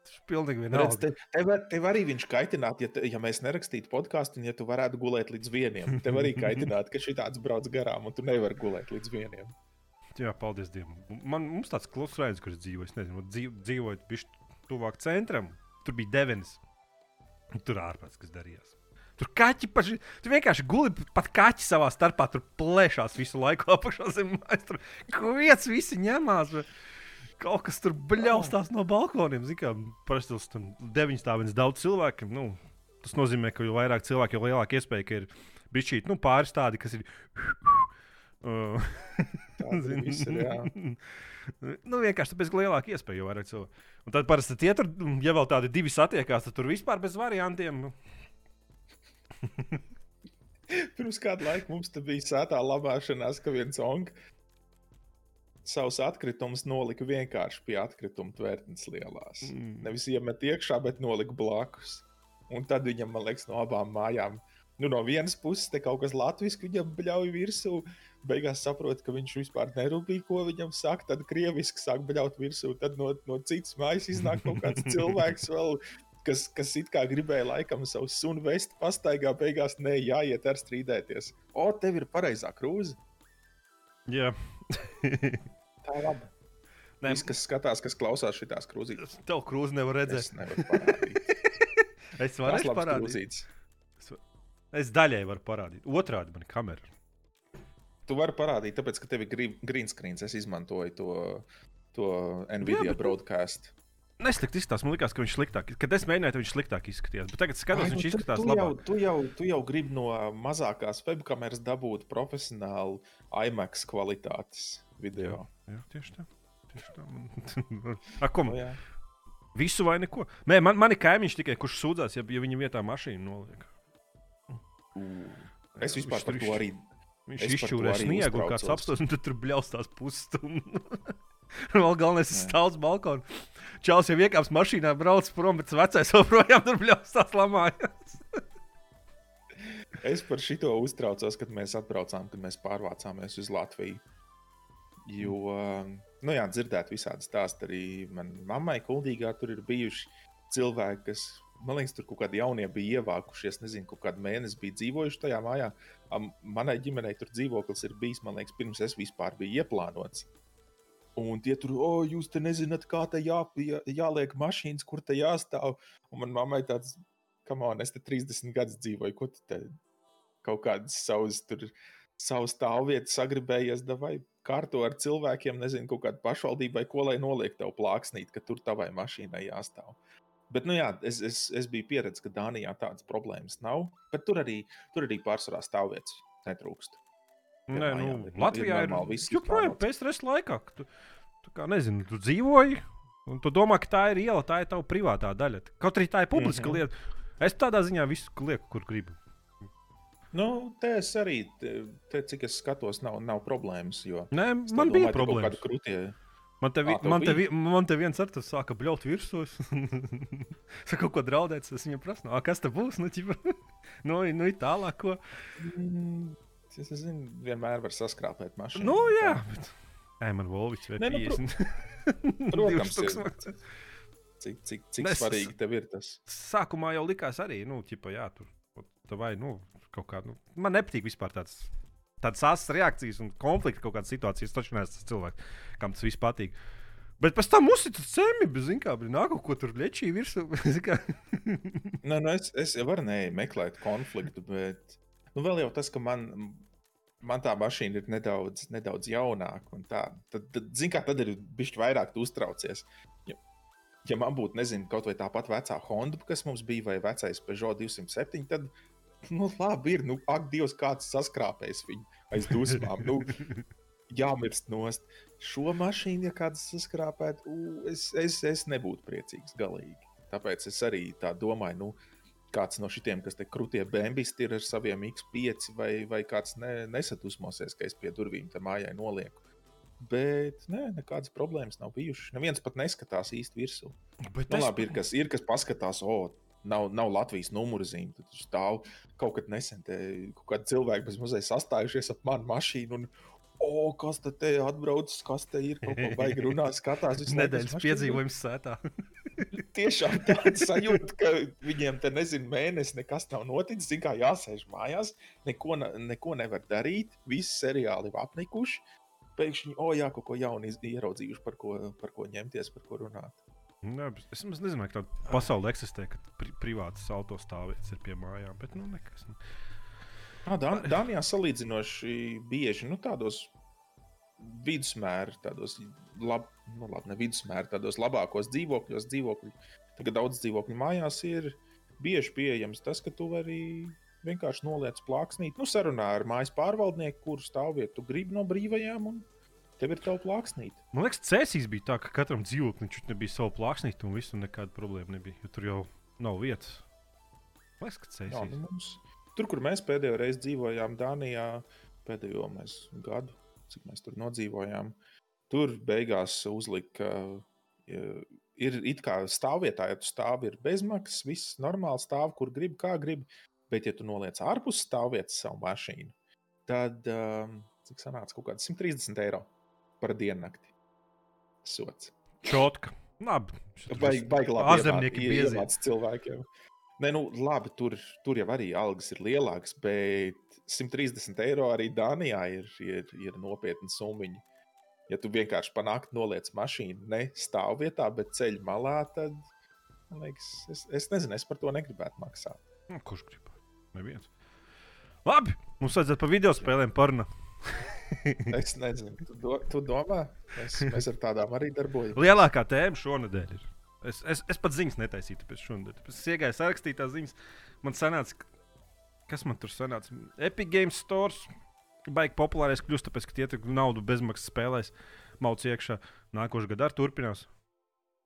Tas ir pilnīgi Redz, vienalga. te, tev, ar- tev arī viņš kaitinātu, ja, te, ja mēs nerakstītu podkāstu, un ja tu varētu gulēt līdz vienam. Tev arī kaitinātu, ka šī tāds brauc garām, un tu nevari gulēt līdz vienam. Jā, paldies Dievam. Man mums tāds kluss raidījums, kurš dzīvo. Es nezinu, dzīv, dzīvojot bišķi tuvāk centram. Tur bija devenis. Tur ārpus kas darījās. Tur kaķi paši. Tur vienkārši guli pat kaķi savā starpā. Tur plēšās visu laiku apakšā zem mājas. Tur vietas visi ņemās. vai Kaut kas tur bļaustās no balkoniem. Zini, kā parasti tas tur deviņas stāvens daudz cilvēkiem. Nu, tas nozīmē, ka jo vairāk cilvēku, jo lielāka iespēja, ka ir bišķīt nu, pāris tādi, kas ir. [laughs] Viss ir, nu, vienkārši tāpēc, ka lielāka iespēja jau vairāk cilvēku. Un tad parasti tie tur, ja vēl tādi divi satiekās, tad tur vispār bez variantiem. nu. [laughs] Pirms kāda laika mums bija sētā labāšanās, ka viens onks savus atkritumus nolika vienkārši pie atkrituma tvērtnes lielās. Mm. Nevis iemet iekšā, bet nolika blakus. Un tad viņam, man liekas, no abām mājām. Nu, no vienas puses, te kaut kas latviešu viņam bļauj virsū. Beigās saprot, ka viņš vispār nerūpīgi, ko viņam saka. Tad krieviski sāk bļaut virsū. Tad no, no citas mājas iznāk kaut kāds [laughs] cilvēks vēl. Kas, kas it kā gribēja laikam savu sunu vest, pastaigā, beigās nē, jāiet ar strīdēties. O, tev ir pareizā krūze. Jā, Tā ir labi. Nē, Viss, kas skatās, kas klausās šitās krūzītes, tev krūzi nevar redzēt. es nevaru parādīt. [laughs] Es varu parādīt. krūzītes. Es daļai varu parādīt. Otrādi man ir kamera. Tu vari parādīt, tāpēc, ka tev ir green screen. Es izmantoju to, to Nvidia bet- broadcast. Neslikti izskatās. Man liekas, ka viņš sliktāk. Kad es mēģināju, viņš sliktāk izskatījās. Bet tagad skatos, Ai, viņš nu, tu- izskatās labāk. tu, jau, tu jau gribi no mazākās webkameras dabūt profesionālu IMAX kvalitātes video. Jā, tieši tā. Tieši tā. [laughs] A, ko, Nu, man- jā. visu vai neko? Nē, man, man ir kaimiņš tikai, kurš sūdzās, ja, ja viņa vietā mašīnu noliek. Es vispār par to arī. Viņš izšķūrē sniegu, kāds apstāsta, un tad tur bļaustās pusstundu. [laughs] Vēl galvenais ir stāvs balkonā. Čāls jau iekāps mašīnā, brauc prom, bet vecais joprojām tur bļaustās lamājās. [laughs] Es par šito uztraucos, kad mēs atbraucām, kad mēs pārvācāmies uz Latviju. Jo, nu jā, dzirdēt visādi stāsti arī manai mammai, kuldīgā tur ir bijuši cilvēki, kas, man liekas, tur kaut kādi jaunie bija ievākušies, nezinu, kaut kādu mēnesi bija dzīvojuši tajā mājā. Manai ģimenei tur dzīvoklis ir bijis, man liekas, pirms es vispār biju ieplānots. Un tie tur, o, jūs te nezināt, kā te jā, jā, jāliek mašīnas, kur te jāstāv. Un man mammai tāds, kam on, es te 30 gadus dzīvoju, ko tu te kaut kādas savas, tur, savas stāvvietas sagribējies, vai kārto ar cilvēkiem, nezinu, kaut kādu pašvaldību vai ko, lai noliek tev plāksnīt, ka tur tavai mašīnai jāstāv. Bet, nu jā, es, es, es biju pieredzējis, ka Dānijā tādas problēmas nav, bet tur arī, tur arī pārsvarā stāvvietas netrūkst. Nē, nu, ir- ir Latvijā ir viss joprojām pēc laikā. Tu, tu kā nezini, tu dzīvoji, un tu domā, ka tā ir iela, tā ir tava privātā daļa. Kaut arī tā ir publiska mm -hmm. lieta. Es tādā ziņā visu lieku, kur gribu. Nu, te es arī, te, te, cik es skatos, nav, nav problēmas. Jo, Nē, man domāju, bija problēmas. kādi Krūtie, Man te, Ā, tev man te, man te viens ar to sāka bļaut virsū. es [laughs] Saka, kaut ko draudēt. Es viņam prasu, "Ā, kas te būs. Nu, ķipa, [laughs] nu, nu i tālāk, ko. Mm, Es nezinu, vienmēr var saskrāpēt mašīnu. Nu, jā. Bet... Ej, man Volvičs vai Nē, nu, pro- 50. [laughs] protams, ir. Cik, cik, cik Nes- svarīgi tev ir tas? Sākumā jau likās arī, nu, ķipa, jā, tur. Vai, nu, kaut kā. Nu, man nepatīk vispār tāds. Tādas asas reakcijas un konflikti kaut kādas situācijas. Taču neesmu tas cilvēks, kam tas viss patīk. Bet pēc tam uzsita cemi, bez zina, kā brīnā, kaut ko tur lečī virsū. [laughs] Nē, nu es, es varu nemeklēt konfliktu, bet nu, vēl jau tas, ka man, man tā mašīna ir nedaudz, nedaudz jaunāka. Tad, tad, zin kā, tad ir bijis vairāk uztraucies. Ja, ja man būtu, nezinu, kaut vai tāpat vecā Honda, kas mums bija, vai vecais Peugeot 207, tad, nu, labi, ir, nu, ak, Dievs, kāds saskrāpējis viņu aiz dusmām. Nu, jāmirst nost. Šo mašīnu, ja kāds saskrāpētu, es, es, es nebūtu priecīgs galīgi. Tāpēc es arī tā domāju, nu, kāds no šitiem, kas te krūtie bēnbisti ir ar saviem X5, vai, vai kāds ne, nesadusmosies, ka es pie durvīm tam mājai nolieku. Bet nē, nekādas problēmas nav bijušas. Neviens pat neskatās īsti virsū. Bet Nu, es- labi, ir, kas, ir kas paskatās, o, nav, nav Latvijas numuru zīme. Tad tur stāv kaut kad nesen te kaut kādi cilvēki bez muzeja sastājušies ap manu mašīnu. Un, O, kas te te atbraucis, kas te ir? Kaut ko baigi runā, skatās. Nedēļas piedzīvojums sētā. [laughs] Tiešām tāda sajūta, ka viņiem te nezinu, mēnesis nekas nav noticis. Zin kā jāsēž mājās, neko, ne- neko nevar darīt. Visi seriāli ir apnikuši. Pēkšņi, o, jā, kaut ko jaunu ieraudzījuši, par ko, par ko ņemties, par ko runāt. Nē, bet es nezinu, ka tāda pasaule eksistē, ka pri privātas autostāvvietas ir pie mājām. Bet, nu, nekas. Nu. Ah, Dan Dānijā salīdzinoši bieži nu, tādos vidusmēra, tādos lab, nu, labi, ne vidusmēra, tādos labākos dzīvokļos, dzīvokļi, tagad daudz dzīvokļu mājās ir bieži pieejams tas, ka tu vari vienkārši noliec plāksnīt, nu, sarunā ar mājas pārvaldnieku, kuru stāvvietu tu gribi no brīvajām, un tev ir tev plāksnīt. Man liekas, cēsīs bija tā, ka katram dzīvoklim viņš nebija savu plāksnīti un visu nekāda problēma nebija. Jo tur jau nav vietas. Man liekas, ka Jā, cēsīs. nu, mums, tur, kur mēs pēdējo reizi dzīvojām Dānijā, pēdējo mēs gadu, cik mēs tur nodzīvojām, tur beigās uzlika, ja, ir it kā stāvvietā, ja tu stāvi ir bezmaksas, viss normāli stāv, kur grib, kā grib. Bet, ja tu noliec ārpus stāvvietas savu mašīnu, tad um, cik sanāca kaut kāds 130 eiro par diennakti. Sots. Čotka. Labi. Baigi, baigi labi. Biezi. iemāc cilvēkiem. Nē, nu, labi, tur, tur jau arī algas ir lielākas, bet 130 eiro arī Dānijā ir, ir, ir nopietna summa. Ja tu vienkārši panāktu noliec mašīnu, ne stāvvietā, bet ceļš malā, tad, liekas, es, es nezinu, es par to negribētu maksāt. Nu, kurš grib? Neviens. Labi, mums vajadzētu par video spēlēm parunāt. [laughs] [laughs] Es nezinu, tu, do, tu domā, mēs, mēs ar tādām arī darbojamies. Lielākā tēma šonadēļ ir. Es, es, es pat ziņas netaisīju pēc šonadēļ. Es iegāju sarakstīt tās ziņas. Man sanāca, ka- kas man tur sanāca? Epic Games Stores. Baigi populārais kļūst, tāpēc, ka tie tur naudu bezmaksas spēlēs. Mauc iekšā. Nākošais gads arī turpinās.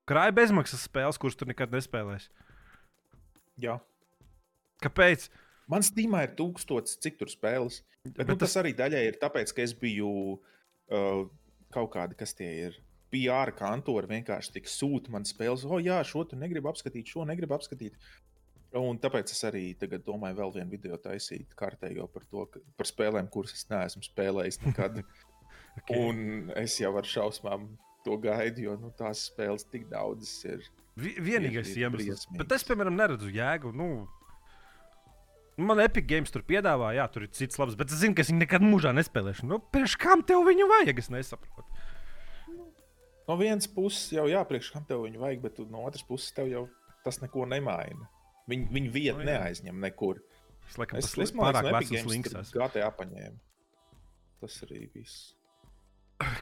Krāja bezmaksas spēles, kuras tur nekad nespēlēs. Jā. Kāpēc? Man stīmā ir tūkstotis, cik tur spēles. Bet, nu, tas... tas arī daļai ir tāpēc, ka es biju uh, kaut kāda, kas tie ir. PR kantori vienkārši tik sūta man spēles, oh, jā, šo tu negribu apskatīt, šo negribu apskatīt. Un tāpēc es arī tagad domāju, vēl vienu video taisīt kārtējo par to, ka, par spēlēm, kuras es neesmu spēlējis nekad. [laughs] Okay. Un es jau ar šausmām to gaidu, jo nu, tās spēles tik daudzas ir. Vi- Vienīgais iemesls. Bet es, piemēram, neredzu jēgu. Nu, man Epic Games tur piedāvā, jā, tur ir cits labs, bet es zinu, ka es viņu nekad mūžā nespēlēšu. Nu, priekš kam tev viņu vajag? Es nesaprotu. No vienas puses jau jāpriekš, kam tev viņu vajag, bet no otras puses tev jau tas neko nemaina. Viņu, viņu vietu Nu, no, jā. neaizņem nekur. Es laikam Es ka pārāk Epic vecs Games links. tur esmu. GTA paņēma. Tas arī viss.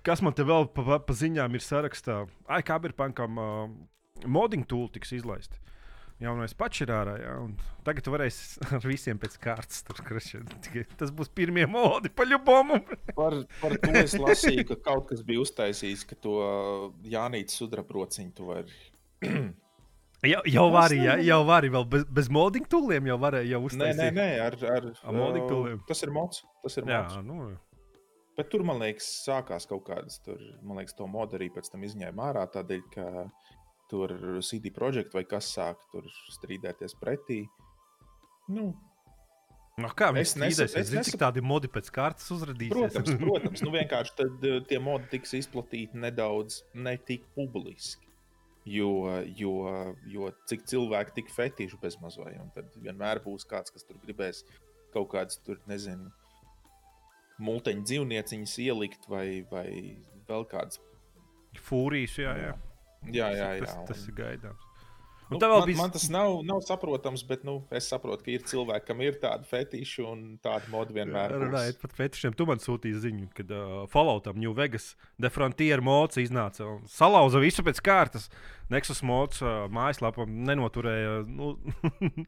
Kas man te vēl pa, pa, ziņām ir sarakstā? Ai, kā ir pankam, uh, modding tool tiks izlaisti. Jaunais pats ir ārā, jā, un tagad varēs [laughs] ar visiem pēc kārtas. Tikai tas būs pirmie modi, paļubomu. [laughs] Par, par to es lasīju, ka kaut kas bija uztaisījis, ka to Jānītas sudrabrociņu tu vari. [clears throat] jau, jau Tas vari, jā, jau vari, vēl bez, bez modding tooliem jau varēja jau Nē, uztaisīt. nē, nē, ar, ar, Ar modding uh, tooliem? Tas ir mods. Tas ir Jā, mods. nu, Bet tur, man liekas, sākās kaut kādas, tur, man liekas, to modu arī pēc tam izņēma ārā, tādēļ, ka tur CD projekta vai kas sāk tur strīdēties pretī. Nu, No, kā Es viņi nesu- strīdēsies? es nesu- cik tādi modi pēc kārtas uzradīsies? protams, [laughs] protams, nu vienkārši tad uh, tie modi tiks izplatīti nedaudz ne tik publiski. Jo, jo, jo cik cilvēki tik fetiši bezmaz vai, un tad vienmēr būs kāds, kas tur gribēs kaut kādas, tur nezinu, multeņu dzīvnieciņas ielikt vai, vai vēl kādas. Fūrijas, jā, jā. Jā, jā, jā. Tas, tas un- ir gaidāms. Nu, Un vēl man, bija- man tas nav, nav saprotams, bet nu, es saprotu, ka ir cilvēki, kam ir tādi fetiši un tāda moda vienmēr. Runājot par fetišiem, tu man sūtīji ziņu, kad uh, Falloutam New Vegas Defrontier mods iznāca un salauza visu pēc kārtas. Nexus mods uh, mājaslapā nenoturēja. Nu, [laughs]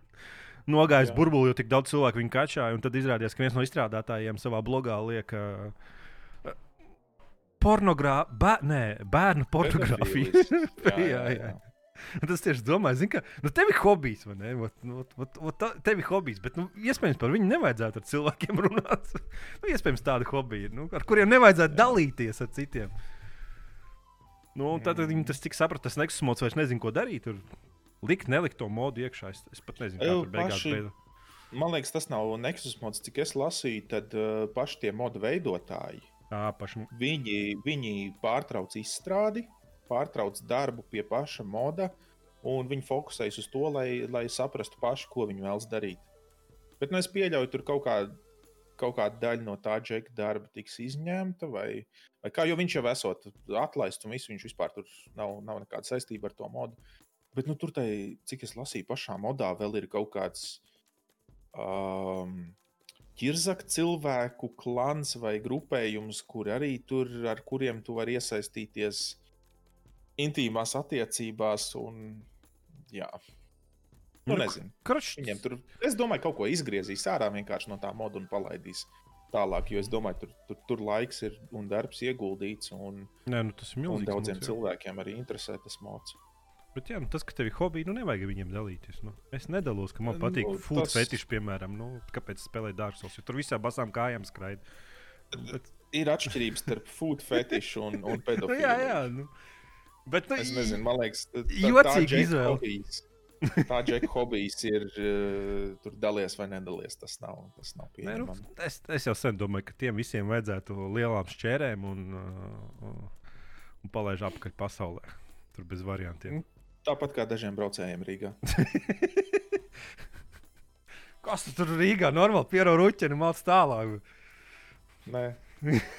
Nogājis Jā. burbuli, jo tik daudz cilvēku viņu kačāja. un Tad izrādījās, ka viens no izstrādātājiem savā blogā liek uh, pornogrā... Bē... Nē, bērnu pornogrāfiju. Pedofīlis. [laughs] jā, jā, jā. Un Tas tieši domāju, zini, ka nu, tev ir hobijs, vai ne? Ot, nu, ot, ot, ot, tev ir hobijs, bet nu, iespējams par viņu nevajadzētu ar cilvēkiem [laughs] runāt. nu, iespējams, tāda hobija, nu, ar kuriem nevajadzētu dalīties ar citiem. Nu, tad mm. viņi tas tik saprata, tas Nexus mods vairs nezina, ko darīt. Tur likt, nelikt to modu iekšā. Es, es pat nezinu, kā Ew, tur beigās paši- beidzas. Man liekas, tas nav Nexus mods, cik es lasīju, tad uh, paši tie modu veidotāji. Jā, pašam. Viņi, viņi pārtrauc izstrādi, pārtrauc darbu pie paša moda, un viņi fokusējas uz to, lai, lai saprastu paši, ko viņi vēlas darīt. Bet nu, es pieļauju, tur kaut kāda, kaut kāda daļa no tā džeka darba tiks izņemta, vai, vai kā, jo viņš jau esot atlaists, un viss viņš vispār tur nav, nav nekāda saistība ar to modu. Bet nu, tur, tai, cik es lasīju, pašā modā vēl ir kaut kāds. Um, Kirzaka cilvēku klans vai grupējums, kur arī tur, ar kuriem tu vari iesaistīties intīmās attiecībās. Un, jā, nu, Nu, nezinu. Kroč, Viņiem tur, es domāju, kaut ko izgriezīs ārā vienkārši no tā moda un palaidīs tālāk. Jo es domāju, tur, tur, tur laiks ir un darbs ieguldīts, un, Nē, nu, tas ir un milzīgs. daudziem jā. cilvēkiem arī interesē tas mods. Bet, jā, nu, tas, ka tev ir hobija, nu, nevajag viņiem dalīties. Nu. Es nedalos, ka man Nu, patīk nu, food tas- fetiši, piemēram. Nu, kāpēc spēlēt dārsos? Jo tur visām basām kājām skraida. Bet, Ir atšķirības starp food fetišu un, un [laughs] nu, pedofīliju. jā, jā. Nu. Bet, nu, Es nezinu, man liekas, tā, Džeka izvēle. Tā džeka hobijs ir uh, [laughs] tur dalies vai nedalies. Tas nav, tas nav nu, pieņemami. es, es jau sen domāju, ka tiem visiem vajadzētu lielām šķērēm un, uh, un palaiž apakaļ pasaulē. Tur bez variantiem. Tāpat kā dažiem braucējiem Rīgā. [laughs] Kas tu tur Rīgā normāli pierauga ruķeni māc tālāk? Nē.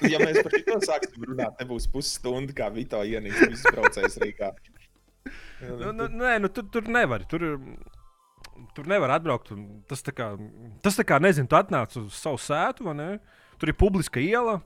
Ja mēs par šo sāksim runāt, nebūs pusstunda, kā Vito ienīst visus braucējus Rīgā. Nu, nu, nē, nu, tur, tur nevar. Tur, tur nevar atbraukt. Tas tā kā, tas tā kā nezinu, tu atnāc uz savu sētu, vai ne? Tur ir publiska iela.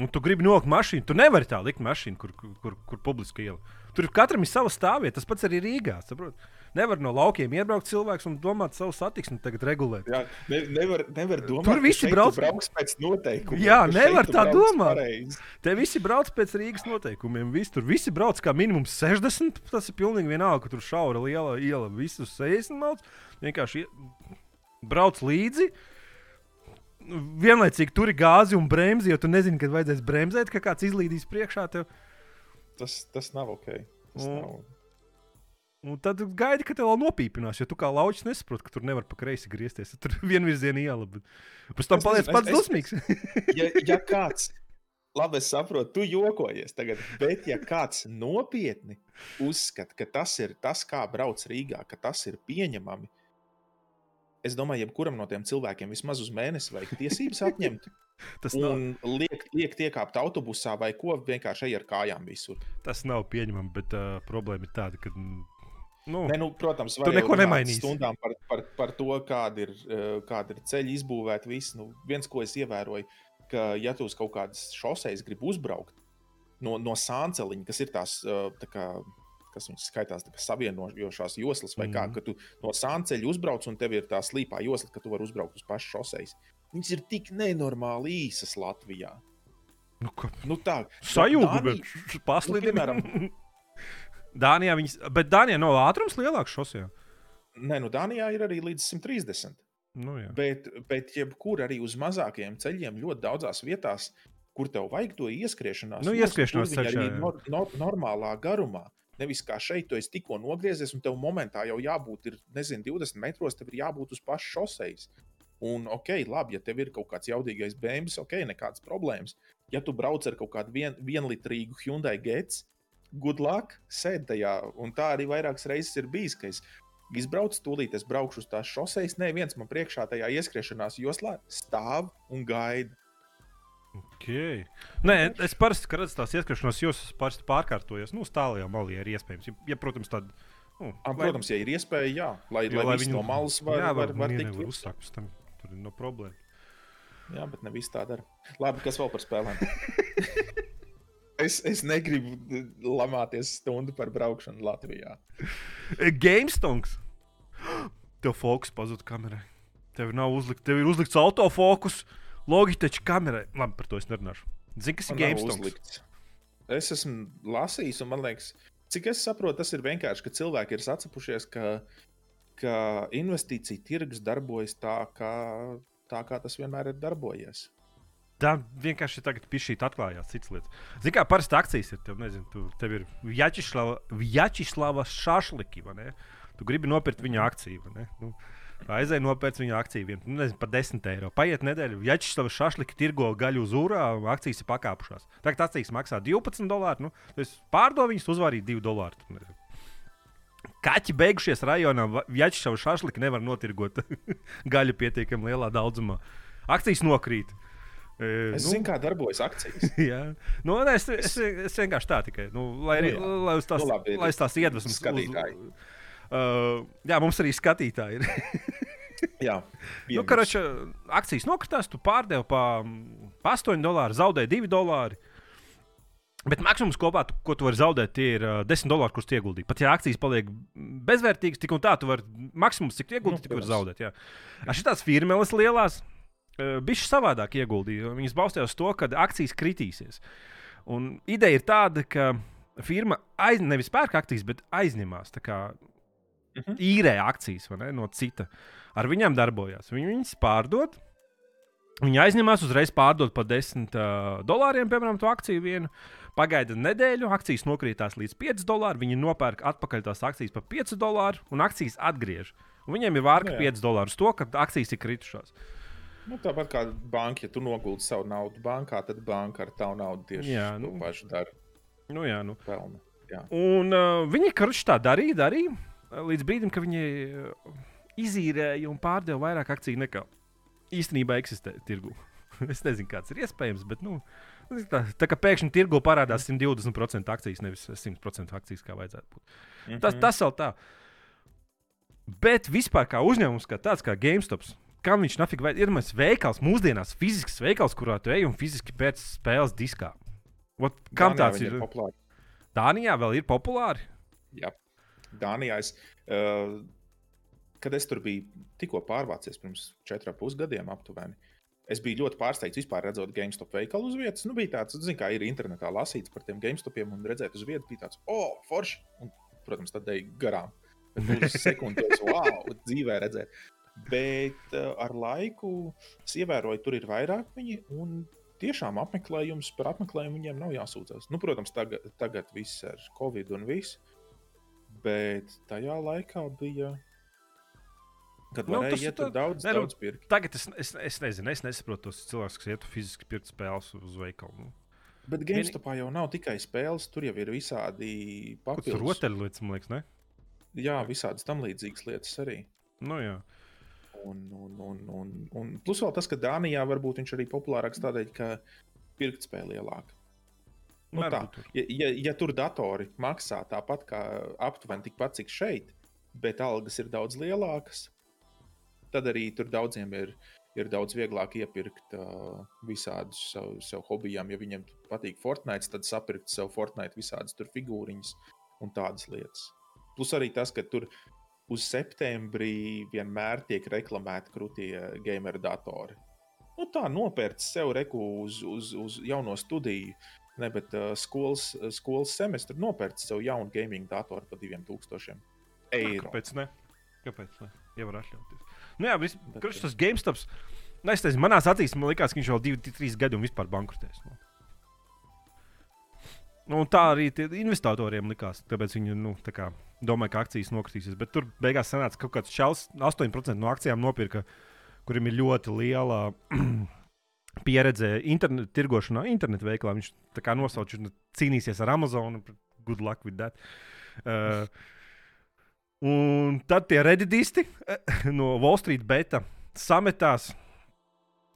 Un tu gribi nolikt mašīnu. Tu nevari tā likt mašīnu, kur, kur, kur, kur publiska iela. Tur katram ir sava stāvvieta. Tas pats arī Rīgā. Saprot? Nevar no laukiem iebraukt cilvēks un domāt savu satiksmi tagad regulēt. Jā, ne, nevar, nevar domāt, Tur visi brauc- brauc pēc noteikumiem. Jā, nevar tā domāt. pareizi. Te visi brauc pēc Rīgas noteikumiem. Visi tur visi brauc kā minimums 60. Tas ir pilnīgi vienalga, ka tur šaura liela iela. Visus 60 mauts. Vienkārši ie- brauc līdzi. Vienlaicīgi tur ir gāzi un bremzi, jo tu nezini, kad vajadzēs bremzēt, ka kāds izlīdīs priekšā tev. Tas, tas nav ok. Tas Un- nav. Un tad tu gaidi, ka tev vēl nopīpinās, jo tu kā laučs nesaproti, ka tur nevar pa kreisi griezties. Tur ir [laughs] vienvirziena iela. Bet pēc tam paliec pats es- dusmīgs. [laughs] ja, ja [laughs] kāds, labi, es saprotu, tu jokojies tagad, bet ja kāds nopietni uzskata, ka tas ir tas, kā brauc Rīgā, ka tas ir pieņemami, es domāju, jebkuram no tiem cilvēkiem vismaz uz mēnesi vajag tiesības atņemt [laughs] Tas nav, un liekt, liekt iekāpt autobusā vai ko, vienkārši ej ar kājām visur. tas nav pieņemami, bet uh, problēma ir tāda, ka. Nu, Ne, nu, protams, var neko runāt nemainīsi. Stundām par, par, par to, kāda ir, kāda ir ceļa izbūvēta. Viss, nu, viens, ko es ievēroju, ka, ja tu uz kaut kādas šoseis gribi uzbraukt no, no sānceliņa, kas ir tās, tā kā, kas viņas skaitās, savienojošās joslas, vai mm. kā, Mhm. ka tu no sānceļa uzbrauc un tev ir tā slīpā josla, ka tu vari uzbraukt uz pašu šoseis. Viņas ir tik nenormāli īsas Latvijā. nu, ka, Nu, tā sajūta, bet paslīdīgi. nu, piemēram- [laughs] Dānijā viņas, bet Dānijā nav ātrums lielāks šosejā. Nē, nu Dānijā ir arī līdz 130. Nu, jā. Bet, bet jebkur arī uz mazākiem ceļiem, ļoti daudzās vietās, kur tev vajag to ieskriešanās, Nu, ieskriešanās ceļš, arī nor, nor, normālā garumā. Nevis kā šeit, tu esi tikko nogriezies, un tev momentā jau jābūt, ir, nezinu, 20 metros, tev ir jābūt uz pašas šoseis. Un, ok, labi, ja tev ir kaut kāds jaudīgais bēnbis, ok, nekādas problēmas. Ja tu brauc ar kaut kādu vien, vienlitrīgu Hyundai Gets, good luck, sēdi tajā. Un tā arī vairākas reizes ir bijis, ka es izbraucu, tūlīt es braukšu uz tās šoseis. Nē, viens man priekšā tajā ieskriešanās joslā stāv un gaida. Okay. Nē, es parasti, redzu tās ieskriešanās, jūs parasti pārkārtojos. Nu, uz tālajā malā ir iespējams. Ja, ja protams, tāda. Nu, A, protams, ja ir iespēja, jā, lai, jo, lai, lai viņi no malas var, jā, var, var tikt nevar virsū. uzsākt uz tam. Tur ir no problēma. Jā, bet ne viss tā dara. Labi, kas vēl par spēlēm? [laughs] es, es negribu lamāties stundu par braukšanu Latvijā. GameStonks. [gasps] Tev fokus pazuda kamerai. Tev nav uzlikt, tev ir uzlikts autofokus. Logitech kamerai. Labi, par to es nerunāšu. Zini, kas ir uzlikts. Es esmu lasījis, un man liekas, cik es saprotu, tas ir vienkārši, ka cilvēki ir sacepušies, ka, ka investīcija tirgus darbojas tā, kā, tā, kā tas vienmēr ir darbojies. Tā vienkārši tagad pišķīt atklājās citas lietas. Zini, kā parasti akcijas ir. Tev, nezinu, tu, tev ir Vjačislava, Vjačislava šašliki, vai ne? Tu gribi nopirkt viņa akciju, vai ne? Nu, Aizēj nopērts viņa akciju vien, nu, nezinu, par 10 eiro. Paiet nedēļa, Vjačislava šašliki tirgo gaļu uz ūrā, akcijas ir pakāpušās. Tagad akcijas maksā 12 dolāri. Nu, es pārdevu viņus, uzvarīju 2 dolāri. tur, nezinu. Kaķi beigušies rajonā, Vjačislava šašliki nevar notirgot [laughs] gaļu pietiekami lielā daudzumā. Akcijas nokrīt. E, Es nu, zinu, kā darbojas akcijas. [laughs] Jā, nu, nē, es, es, es vienkārši tā tikai. Nu, lai Nu, jā. lai uz tās, Nu, labi, lai tās iedvesmas skatītāji. Uh, jā, mums arī skatītāji ir. [laughs] Jā, nu, karača, akcijas nokritās, tu pārdevi pa, pa 8 dolāru, zaudēji 2 dolāri. Bet maksimums kopā, tu, ko tu vari zaudēt, tie ir uh, 10 dolāri, kurus ieguldīji. Pat ja akcijas paliek bezvērtīgas, tik un tā, tu vari maksimums, cik ieguldīji, Nu, tik var zaudēt. Ar šitās firmas lielās uh, bija savādāk ieguldīja. Viņas balstījās uz to, ka akcijas kritīsies. Un ideja ir tāda, ka firma aiz, nevis pērk akcijas, bet aizņemās. tā kā Mhm. Īrē akcijas vai ne, no cita. Ar viņiem darbojās. Viņi viņas pārdod. Viņi aizņemās uzreiz pārdot par 10 uh, dolāriem, piemēram, to akciju vienu. Pagaida nedēļu, akcijas nokrītās līdz 5 dolāriem. Viņi nopērk atpakaļ tās akcijas par 5 dolāriem un akcijas atgriež. Un viņiem ir vārka Nu jā. 5 dolārus to, ka akcijas ir kritušās. Nu, tāpat kā banka, ja tu noguldi savu naudu bankā, tad banka ar tavu naudu tieši Jā, nu. pašu dara. Nu, jā, nu. Pelna. Un uh, viņi karuši tā darīja, darīja līdz brīdim, kad viņi uh, izīrēja un pārdeva vairāk akciju nekā īstenībā eksistē tirgu. [laughs] es nezinu, kāds ir iespējams, bet nu, tā, tā kā pēkšņi tirgu parādās 120% akcijas, nevis 100% akcijas, kā vajadzētu būt. Mhm. Tas, tas vēl tā. Bet vispār kā uzņēmums, kā tāds kā GameStop, kam viņš nafig vajag, ir mēs veikals, mūsdienās fizisks veikals, kurā tu ej un fiziski pēc spēles diskā. Ot, kam Dānijā tāds viņi ir? populāri. Dānijā vēl ir populāri. Jā, Dānijā. Es, uh, kad es tur biju tikko pārvācies pirms četriem pusgadiem, aptuveni, es biju ļoti pārsteigts vispār redzot GameStop veikalu uz vietas. Nu, bija tāds, zin, kā ir internetā lasīts par tiem GameStopiem un redzēt uz vietas, bija tāds, oh, forši! Un, protams, tad ej garām. Uz sekundes, wow, dzīvē redzēt. Bet uh, ar laiku es ievēroju, tur ir vairāk viņi. Un tiešām apmeklējums par apmeklējumu viņiem nav jāsūdzas. Nu, protams, tagad, tagad viss ar covid un viss. Bet tajā laikā bija. Kad Nu, varēja iet tā- daudz, ne, nu, daudz pirkt. Tagad es, es, es nezinu, es nesaprotu tos cilvēkus, kas iet fiziski pirkt spēles uz veikalu. Nu, Bet GameStopā jau nav tikai spēles, tur jau ir visādi Kur tur papildus. rotaļlietas, man liekas, ne? Jā, visādas tam līdzīgas lietas arī. Nu, jā. Un, un, un, un, un plus vēl tas, ka Dānijā varbūt viņš arī populārāks tādēļ, ka pirktspēja lielāka. Nu, tā. Ja, ja, ja tur datori maksā tāpat kā aptuveni tikpat, cik šeit, bet algas ir daudz lielākas, tad arī tur daudziem ir, ir daudz vieglāk iepirkt uh, visādus sev, sev hobijām. Ja viņiem patīk Fortnite, tad sapirkt sev Fortnite visādas tur figūriņas un tādas lietas. Plus arī tas, ka tur uz septembrī vienmēr tiek reklamēti krūtie gameru datori. Nu, tā nopērts sev reku uz, uz, uz jauno studiju, ne, bet uh, skolas, skolas semestri nopērts sev jaunu gaming datoru par 2000 eiro. Kāpēc ne? Kāpēc? Ne? Ja var atļauties. Nu, jā, vis, Bet, kurš tas GameStops? Nu, es nezinu, manās acīs man liekas, ka viņš vēl 2-3 gadi un vispār bankrotēs. Nu. Nu, tā arī investoriem likās. Tāpēc viņi nu, tā kā, domāja, ka akcijas nokritīsies. Bet tur beigās sanāca, ka kaut kāds čels 8% no akcijām nopirka, kuriem ir ļoti liela [clears throat] pieredze internet, tirgošanā, internetu veiklā. Viņš tā kā nosauc, viņš cīnīsies ar Amazon. Good luck with that. Uh, un tad tie redidisti eh, no Wall Street beta sametās,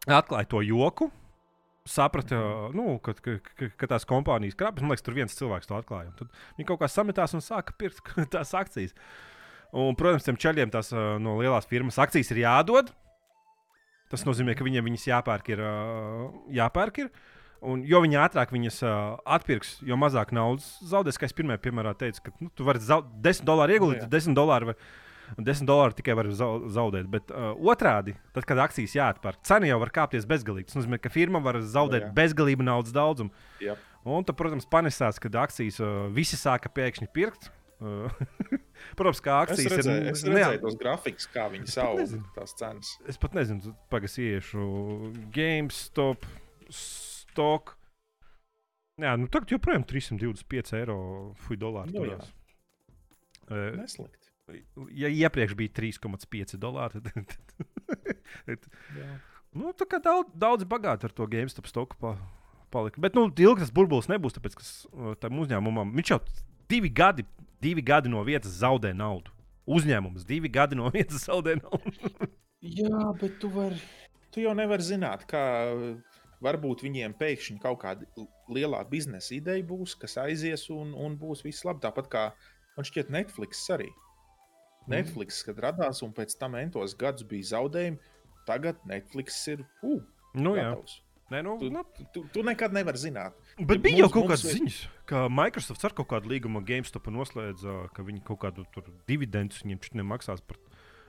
atklāja to joku. Saprata, nu, ka, ka, ka, ka tās kompānijas krāpjas. Man liekas, tur viens cilvēks to atklāja. Tad viņi kaut kā sametās un sāka pirkt [laughs] tās akcijas. Un, protams, tiem ceļiem tās uh, no lielās firmas akcijas ir jādod. Tas nozīmē, ka viņiem viņas jāpērk. Ir, jāpērk ir. Un, jo viņi ātrāk viņas uh, atpirks, jo mazāk naudas zaudēs. Kā es pirmajā piemērā teicu, ka nu, tu vari zaud 10 dolāru ieguldīt, tad 10 dolāru. Var, un 10 dolāru tikai var zau- zaudēt. Bet uh, otrādi, tad, kad akcijas jāatpērk, cena jau var kāpties bezgalīgi. Tas nozīmē, ka firma var zaudēt jā. bezgalīgu naudas daudzumu. Jā. Un tad, protams, panesās, kad akcijas uh, visi sāka pēkšņi pirkt. Uh, [laughs] protams, kā Es akcijas redzēju, es neā- redzēju tos grafikus, kā viņi sauc tās cenas. Es pat nezinu, pagaidi, iešu GameStop, stock. Jā, nu tagad joprojām 325 eiro fuj dolāri. Nu, jā. turās. Eh, Neslikti. ja iepriekš bija 3,5 dolāri, [laughs] tad, tad Jā. nu, tā kā daudz, daudz bagāti ar to GameStop stoku pa, palika. Bet nu, ilgi tas burbulis nebūs, tāpēc ka s- tam uzņēmumam viņš jau divi gadi, divi gadi no vietas zaudē naudu. Uzņēmums divi gadi no vietas zaudē naudu. [laughs] Jā, bet tu, var, tu jau nevari zināt, kā varbūt viņiem pēkšņi kaut kāda lielā biznesa ideja būs, kas aizies un, un būs viss labi. Tāpat kā man šķiet, Netflix arī. Netflix, kad radās un pēc tam entos gadus bija zaudējumi, tagad Netflix ir uh, nu, jā. gatavs. Nē, nu, Tu, nu, tu, tu, tu nekad nevari zināt. Bet Ja bija jau mums- kaut mums kādas ir- ziņas, ka Microsoft ar kaut kādu līgumu GameStop noslēdza, ka viņi kaut kādu tur dividendus viņiem nemaksās par.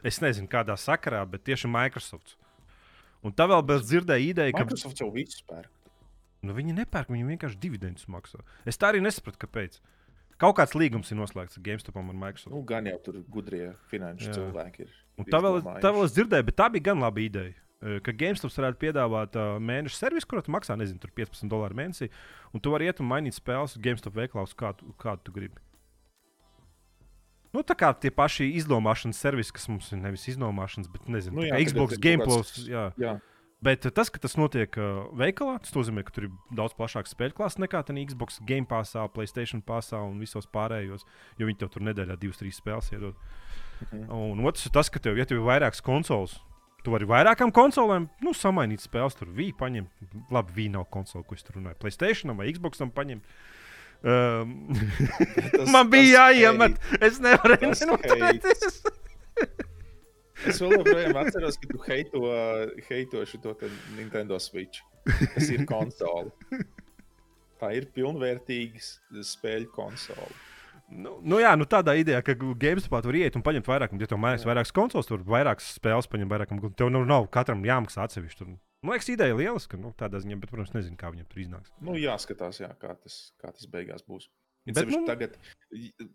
Es nezinu, kādā sakarā, bet tieši Microsoft. Un tā vēl bez dzirdēja ideja, ka Microsoft jau visu pērk. nu, viņi nepērk, viņi vienkārši dividendus maksā. Es tā arī nesapratu, kāpēc. Kaut kāds līgums ir noslēgts ar GameStopam un Microsoft. Nu, gan jau tur gudrie finanšu Jā. cilvēki ir. Un tā vēl, tā vēl es dzirdēju, bet tā bija gan laba ideja. Eh, Ka GameStop varētu piedāvāt uh, mēneša servisu, kurā tu maksā, nezinu, tur 15 dolāru mēnesī. Un tu vari iet un mainīt spēles GameStop veiklā, kādu, kādu tu gribi. Nu, tā kā tie paši izdomāšanas servisi, kas mums ir nevis izdomāšanas, bet nezinu, Nu jā, Xbox ir kaut Game kāds- Plus. Jā. Jā, Bet uh, tas, ka tas notiek uh, veikalā, tas nozīmē, ka tur ir daudz plašāks spēļu klāsts nekā tādā Xbox Game Passā, Playstation Passā un visos pārējos, jo viņi tev tur nedēļā divas, trīs spēles iedod. Mhm. Un otrs ir tas, ka tev, ja tev ir vairākas konsoles, tu vari vairākām konsolēm nu, samainīt spēles. Tur bija paņemt, labi, bija nav konsole, ko es tur runāju. Playstation vai Xboxam paņemt. Um, [laughs] Tas- man bija jāiemet, es nevarēju Tas nenoturēties. Es vēl joprojām atceros, ka tu heito, heito šo Nintendo Switch. Tas ir konsole. Tā ir pilnvērtīga spēļu konsole. Nu, nu jā, nu tādā idejā, ka GameStopā tur iet un paņemt vairāk, ja tev Jā. vairākas konsoles, tur vairākas spēles paņem vairāk, un tev nu, nav katram jāmaksā atsevišķi. Tur. Man liekas, ideja ir lieliska, nu, tādā ziņā, bet, protams, nezinu, kā viņam tur iznāks. Nu, jāskatās, jā, kā, tas, kā tas beigās būs. Bet, Bet, nu- nu, tagad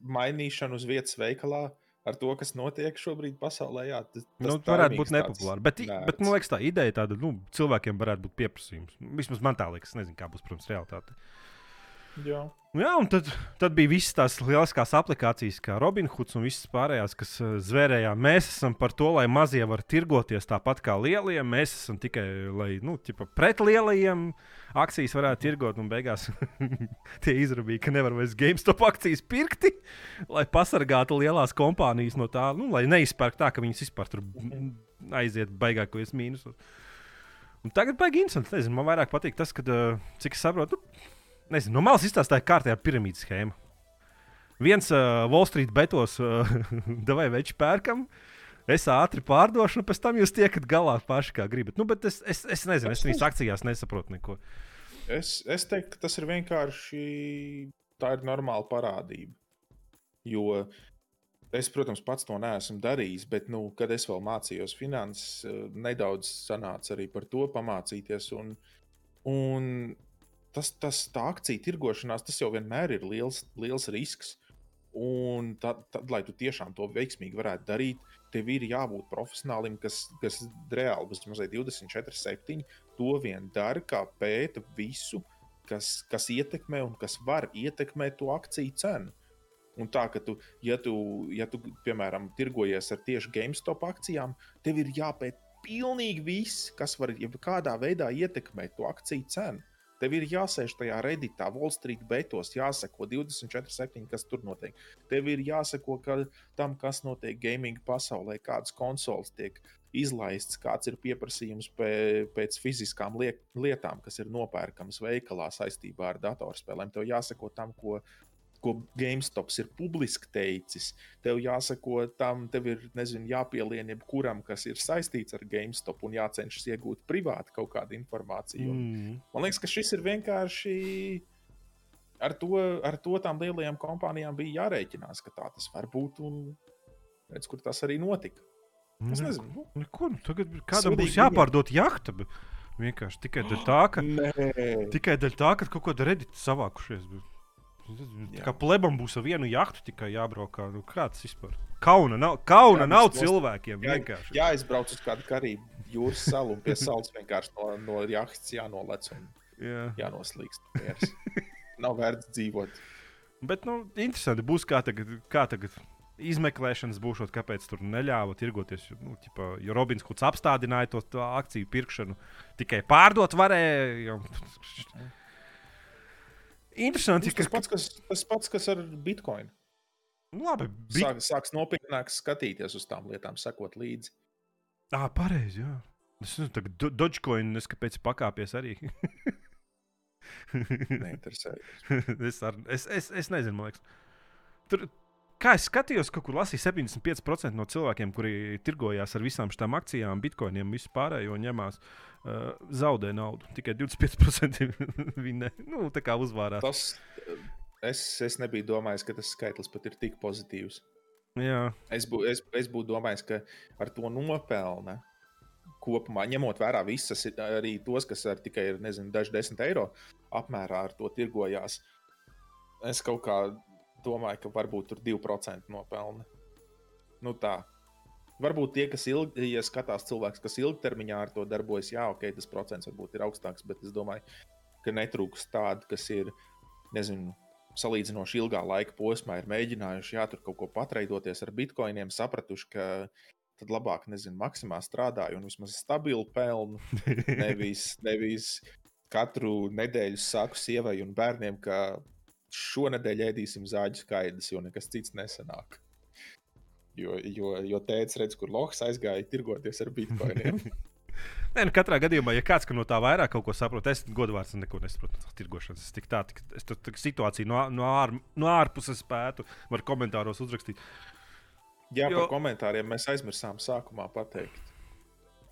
mainīšana uz vietas veikalā ar to, kas notiek šobrīd pasaulē, jā, tas, Nu, tas varētu būt nepopulāri. Bet, i- bet man liekas, tā ideja tāda, nu, cilvēkiem varētu būt pieprasījums. Vismaz man tā liekas, nezinu, kā būs, protams, realitāte. Jā, Jā, un tad, tad bija visas tās lieliskās aplikācijas, kā Robinhoods un visas pārējās, kas uh, zvērējām. Mēs esam par to, lai mazie var tirgoties tāpat kā lielie. Mēs esam tikai lai, nu, ķipa, pret lielajiem akcijas varētu tirgot. Un beigās [laughs] tie izrādīja, ka nevar vairs GameStop akcijas pirkti, lai pasargātu lielās kompānijas no tā, nu, lai neizpērk tā, ka viņas vispār tur aiziet baigākos mīnusos. Un tagad baigi interesanti. Nezinu, man vairāk patīk tas, ka, uh, cik es saprotu, nu, Nezinu, no malas izstāstīja kārtējā piramīdas schēma. Viens uh, Wall Street betos, [laughs] uh, vai veči pērkam, es ātri pārdošu, un pēc tam jūs tiekat galā paši, kā gribat. Nu, bet es, es, es nezinu, es viņas akcijās nesaprotu neko. es, es teiktu, ka tas ir vienkārši tā ir normāla parādība. Jo es, protams, pats to neesmu darījis, bet, nu, kad es vēl mācījos finanses, eh, nedaudz sanāca arī par to pamācīties. Un, un tas, tas, tā akciju tirgošanās, tas jau vienmēr ir liels, liels risks. Un tad, tad, lai tu tiešām to veiksmīgi varētu darīt, tev ir jābūt profesionālim, kas, kas reāli vismaz 24, 7 to vien dara, kā pēta visu, kas, kas ietekmē un kas var ietekmēt to akciju cenu. Un tā, ka tu, ja tu, ja tu piemēram, tirgojies ar tieši GameStop akcijām, tev ir jāpēta pilnīgi viss, kas var jebkādā veidā ietekmēt to akciju cenu. Tev ir jāsēž tajā redītā, Wall Street betos, jāseko 24,7, kas tur notiek. Tev ir jāseko ka tam, kas notiek gaming pasaulē, kādas konsoles tiek izlaists, kāds ir pieprasījums pēc fiziskām lietām, kas ir nopērkamas veikalā saistībā ar datorspēlēm. Tev jāseko tam, ko ko GameStops ir publiski teicis. Tev jāsako tam, tev ir nezinu, jāpielien jebkuram, kas ir saistīts ar GameStop un jācenšas iegūt privāti kaut kādu informāciju. Mm. Man liekas, ka šis ir vienkārši. Ar to, ar to tām lielajām kompānijām bija jārēķinās, ka tā tas var būt. Un redz, kur tas arī notika. Es Ne- nezinu, Neko, nu, tagad kādam būs jāpārdod jahta. bet Vienkārši tikai dēļ tā, ka, [gasps] Nē, tikai dēļ tā, ka kaut kāda redīta savākušies. bet- Tā Jā. kā plebam būs ar vienu jahtu tikai jābraukā. Nu, kāds vispār? Kauna nav, kauna Jā, nav mums- cilvēkiem. Jā, jāizbrauc uz kādu karību jūras salu un pie salas vienkārši no, no jahtas jānolec un Jā. jānoslīkst. Nav vērts dzīvot. Bet, nu, interesanti būs, kā tagad, kā tagad izmeklēšanas būšot, kāpēc tur neļāva tirgoties. Nu, ķipa, jo Robins Huds apstādināja to, to akciju pirkšanu. Tikai pārdot varēja. Jo... Interesanti, Tas ka pats, kas, tas pats, kas ar Bitcoin. nu, labi, bija. Sāk, sāks nopietnāk skatīties uz tām lietām, sekot līdzi. Ah, pareizi, jā. Es nezinu, tagad Do- Dogecoin, kāpēc pakāpies arī. [laughs] Neinteresē. es, ar, es, es, es nezinu, man liekas. Tur, kā es skatījos, kaut kur lasīju, 75% no cilvēkiem, kuri tirgojās ar visām šīm akcijām, bitkoiniem, visu pārējo ņemās, uh, zaudē naudu. Tikai 25% [laughs] viņa nu, tā kā uzvārās. Tas, es, es nebiju domājis, ka tas skaitlis pat ir tik pozitīvs. Jā, Es, bū, es, es būtu domājis, ka ar to nopelna kopumā, ņemot vērā visas, arī tos, kas ar tikai ir nezinu, daži desmit eiro apmērā ar to tirgojās. Es kaut kā domāju, ka varbūt tur 2% nopelna. Nu tā. Varbūt tie, kas ilgi, ja skatās cilvēks, kas ilgtermiņā ar to darbojas, jā, ok, tas procents varbūt ir augstāks, bet es domāju, ka netrūks tādu, kas ir, nezinu, salīdzinoši ilgā laika posmā ir mēģinājuši jā, tur kaut ko patreidoties ar bitkoiniem, sapratuši, ka tad labāk, nezinu, maksimā strādāju un vismaz stabilu pelnu. [laughs] Nevis, nevis katru nedēļu saku sievai un bērniem, ka šonadēļ ēdīsim zāģu skaidrs, jo nekas cits nesanāk. Jo, jo, jo tēvs redz, kur Lohs aizgāja tirgoties ar bitkoiniem. [laughs] Nē, nu, katrā gadījumā, ja kāds no tā vairāk kaut ko saprot, es godvārds neko nesaprotu no tirgošanas. Es tik tā, tik, es tur tik situāciju no, no, ār, no ārpuses spētu, var komentāros uzrakstīt. Jā, Jo- par komentāriem mēs aizmirsām sākumā pateikt.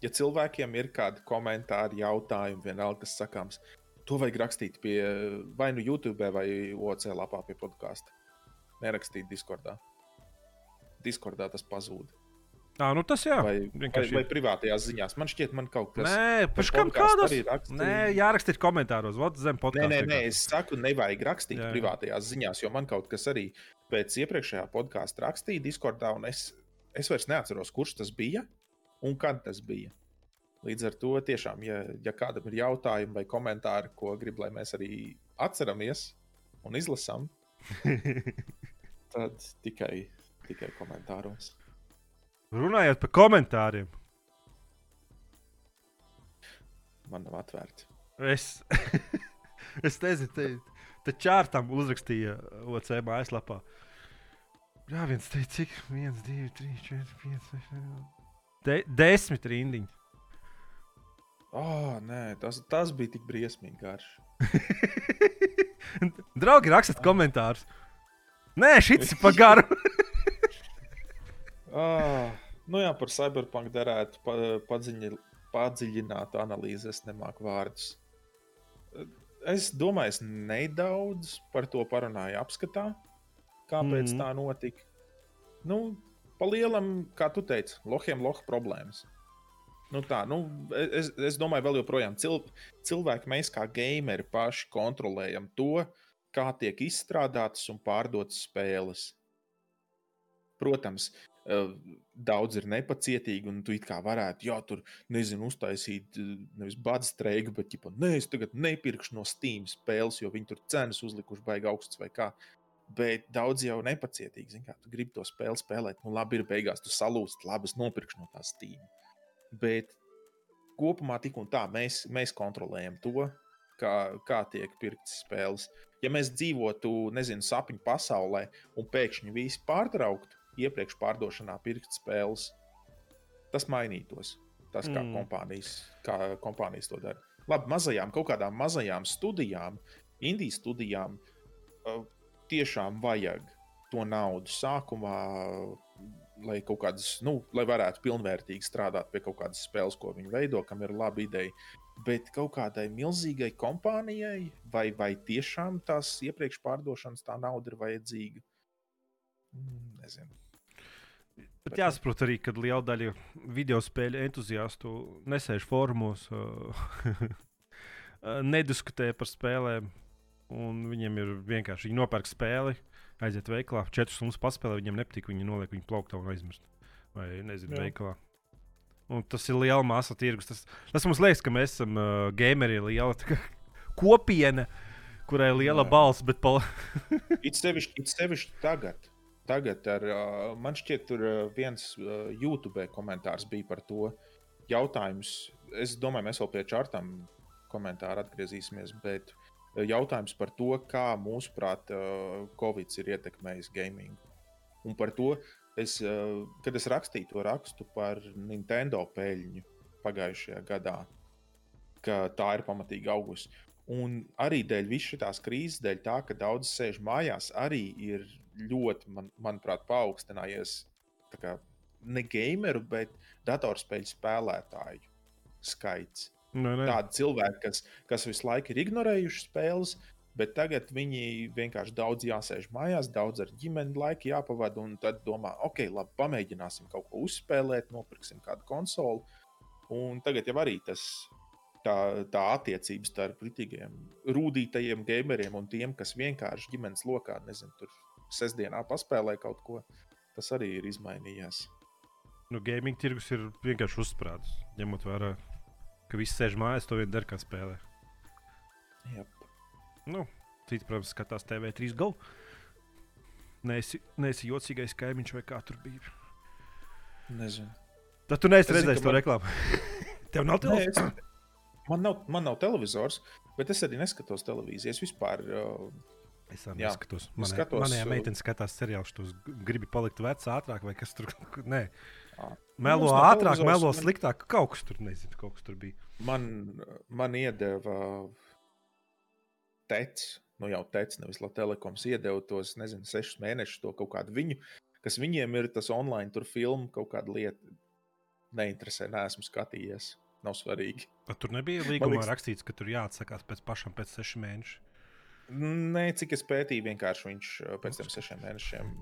Ja cilvēkiem ir kādi komentāri, jautājumi, vienalga, kas sakāms, to vajag rakstīt pie vai nu YouTube vai OC lapā pie podkāsta. Nerakstīt Discordā. Discordā tas pazūd. Tā, nu tas jā. Vai, vai, vienkārši vai ir. privātajās ziņās. Man šķiet, man kaut kas Nē, pēc kam arī raksta. Nē, jāraksta komentāros, vot zem Nē, podkāstu. nē, nē, es saku, nevajag rakstīt Jā, jā, jā. privātajās ziņās, jo man kaut kas arī pēc iepriekšējā podkāsta rakstīja Discordā, un es, es vairs neatceros, kurš tas bija un kad tas bija. Līdz ar to tiešām, ja, ja kādam ir jautājumi vai komentāri, ko grib, lai mēs arī atceramies un izlasām, [laughs] tad tikai, tikai komentāros. Runājot par komentāriem, Man nav atvērti. es, [laughs] es nezinu, te, te čārtam uzrakstīja OC mājaslapā. Jā, viens teica, cik? viens, divi, trīs, četri, pieci, seši. De, desmit rindiņi. Oh, nē, tas, tas bija tik briesmīgi garš. [laughs] Draugi, rakstiet komentārus. Nē, šis ir pa garu. [laughs] Ah, nu jā, par Cyberpunk derētu pa, padziļi, padziļināt analīzi. Es nemāku vārdus. Es domāju, es nedaudz par to parunāju apskatā, kāpēc mm. tā notika. Nu, pa lielam, kā tu teici, lohiem loha problēmas. Nu tā, nu, es, es domāju, vēl joprojām cil, cilvēki, mēs kā gameri paši kontrolējam to, kā tiek izstrādātas un pārdotas spēles. protams, uh, daudz ir nepacietīgi, un tu it kā varētu, jā, tur, nezinu, uztaisīt nevis badu streiku, bet, ja nē, es tagad nepirkšu no Steam spēles, jo viņi tur cenas uzlikuši baigi augstas vai kā. Bet daudz jau nepacietīgi, zini, kā tu gribi to spēli spēlēt. Nu, labi, ir beigās, tu salūsti, labi, es nopirkšu no tās Steam. Bet kopumā tik un tā mēs, mēs kontrolējam to, kā, kā tiek pirktas spēles. Ja mēs dzīvotu, nezinu, sapņu pasaulē un pēkšņi visi pārtrauktu iepriekš pārdošanā pirkt spēles, tas mainītos. Tas, kā, mm. kompānijas, kā kompānijas to dara. Labi, mazajām, kaut kādām mazajām studijām, indiju studijām, tiešām vajag to naudu sākumā, lai kaut kādas, nu, lai varētu pilnvērtīgi strādāt pie kaut kādas spēles, ko viņi veido, kam ir laba ideja. Bet kaut kādai milzīgai kompānijai, vai, vai tiešām tās iepriekš pārdošanas tā nauda ir vajadzīga? Mm, nezinu. Bet jāsaprot arī, ka liela daļa video spēļu entuziastu nesēž formos, [laughs] nediskutē par spēlēm. Viņiem ir vienkārši viņi nopērk spēli, aiziet veikalā, četras stundas paspēlē, viņiem nepatīk, viņi noliek viņu plauktā un aizmirst. Vai nezinu, Jā. veikalā. Un tas ir liela masa tirgus. Tas, tas mums liekas, ka mēs esam uh, gameri, liela [laughs] kopiena, kurai ir liela Jā. balss. Bet pal... [laughs] it, sevišķi, it sevišķi tagad. Tagad ar, uh, man šķiet, tur viens uh, YouTube komentārs bija par to jautājums. Es domāju, mēs vēl pie čārtām komentāru atgriezīsimies. Bet jautājums par to, kā mūsuprāt, uh, Covid ir ietekmējis gaming. Un par to, es, eh, kad es rakstīju to rakstu par Nintendo peļņu pagājušajā gadā, ka tā ir pamatīgi augusi. Un arī dēļ šīs krīzes, dēļ tā, ka daudz sēž mājās, arī ir ļoti, man, manuprāt, paaugstinājies ne gameru, bet datorspēļu spēlētāju skaits. No, nu, Tādi cilvēki, kas, kas visu laiku ir ignorējuši spēles, Bet tagad viņi vienkārši daudz jāsēž mājās, daudz ar ģimeni laika jāpavada. Un tad domā, ok, labi, pamēģināsim kaut ko uzspēlēt, nopirksim kādu konsoli. Un tagad jau arī tas, tā, tā attiecība starp kritīgiem, rūtītajiem gameriem un tiem, kas vienkārši ģimenes lokā, nezinu, tur sestdienā paspēlē kaut ko, tas arī ir izmainījies. Nu, gaming tirgus ir vienkārši uzsprādzis. Ņemot vērā, ka viss sēž mājās, to vien dara kā spēlē. Yep. Nu, citi, protams, skatās TV3 GO. Nesi, nesi jocīgais kaimiņš vai kā tur bija. Nezinu. Tad tu neesi redzējis to man... reklāmu. [laughs] Tev nav televizors. Ne, es... man, nav, man nav televizors, bet es arī neskatos televīziju. Es vispār. Uh... Es jā, neskatos. Manē, skatos, manējā uh... meitene skatās seriālus, tos gribi palikt vecs, ātrāk, vai kas tur nē. Melo ātrāk, melo sliktāk. Kaut kas tur, nezinu, kaut kas tur bija. Man, man iedeva tec, nu jau tec, nevis Latvijas iedeva tos, nezinu, sešus mēnešus to kaut kādu viņu, kas viņiem ir tas online, tur filmu kaut kāda lieta. Neinteresē, neesmu skatījies. Nav svarīgi. Bet tur nebija līgumā liekas... rakstīts, ka tur jāatsakās pēc pašam pēc sešiem mēnešiem. Nē, cik es pētīju, vienkārši viņš pēc tam sešiem mēnešiem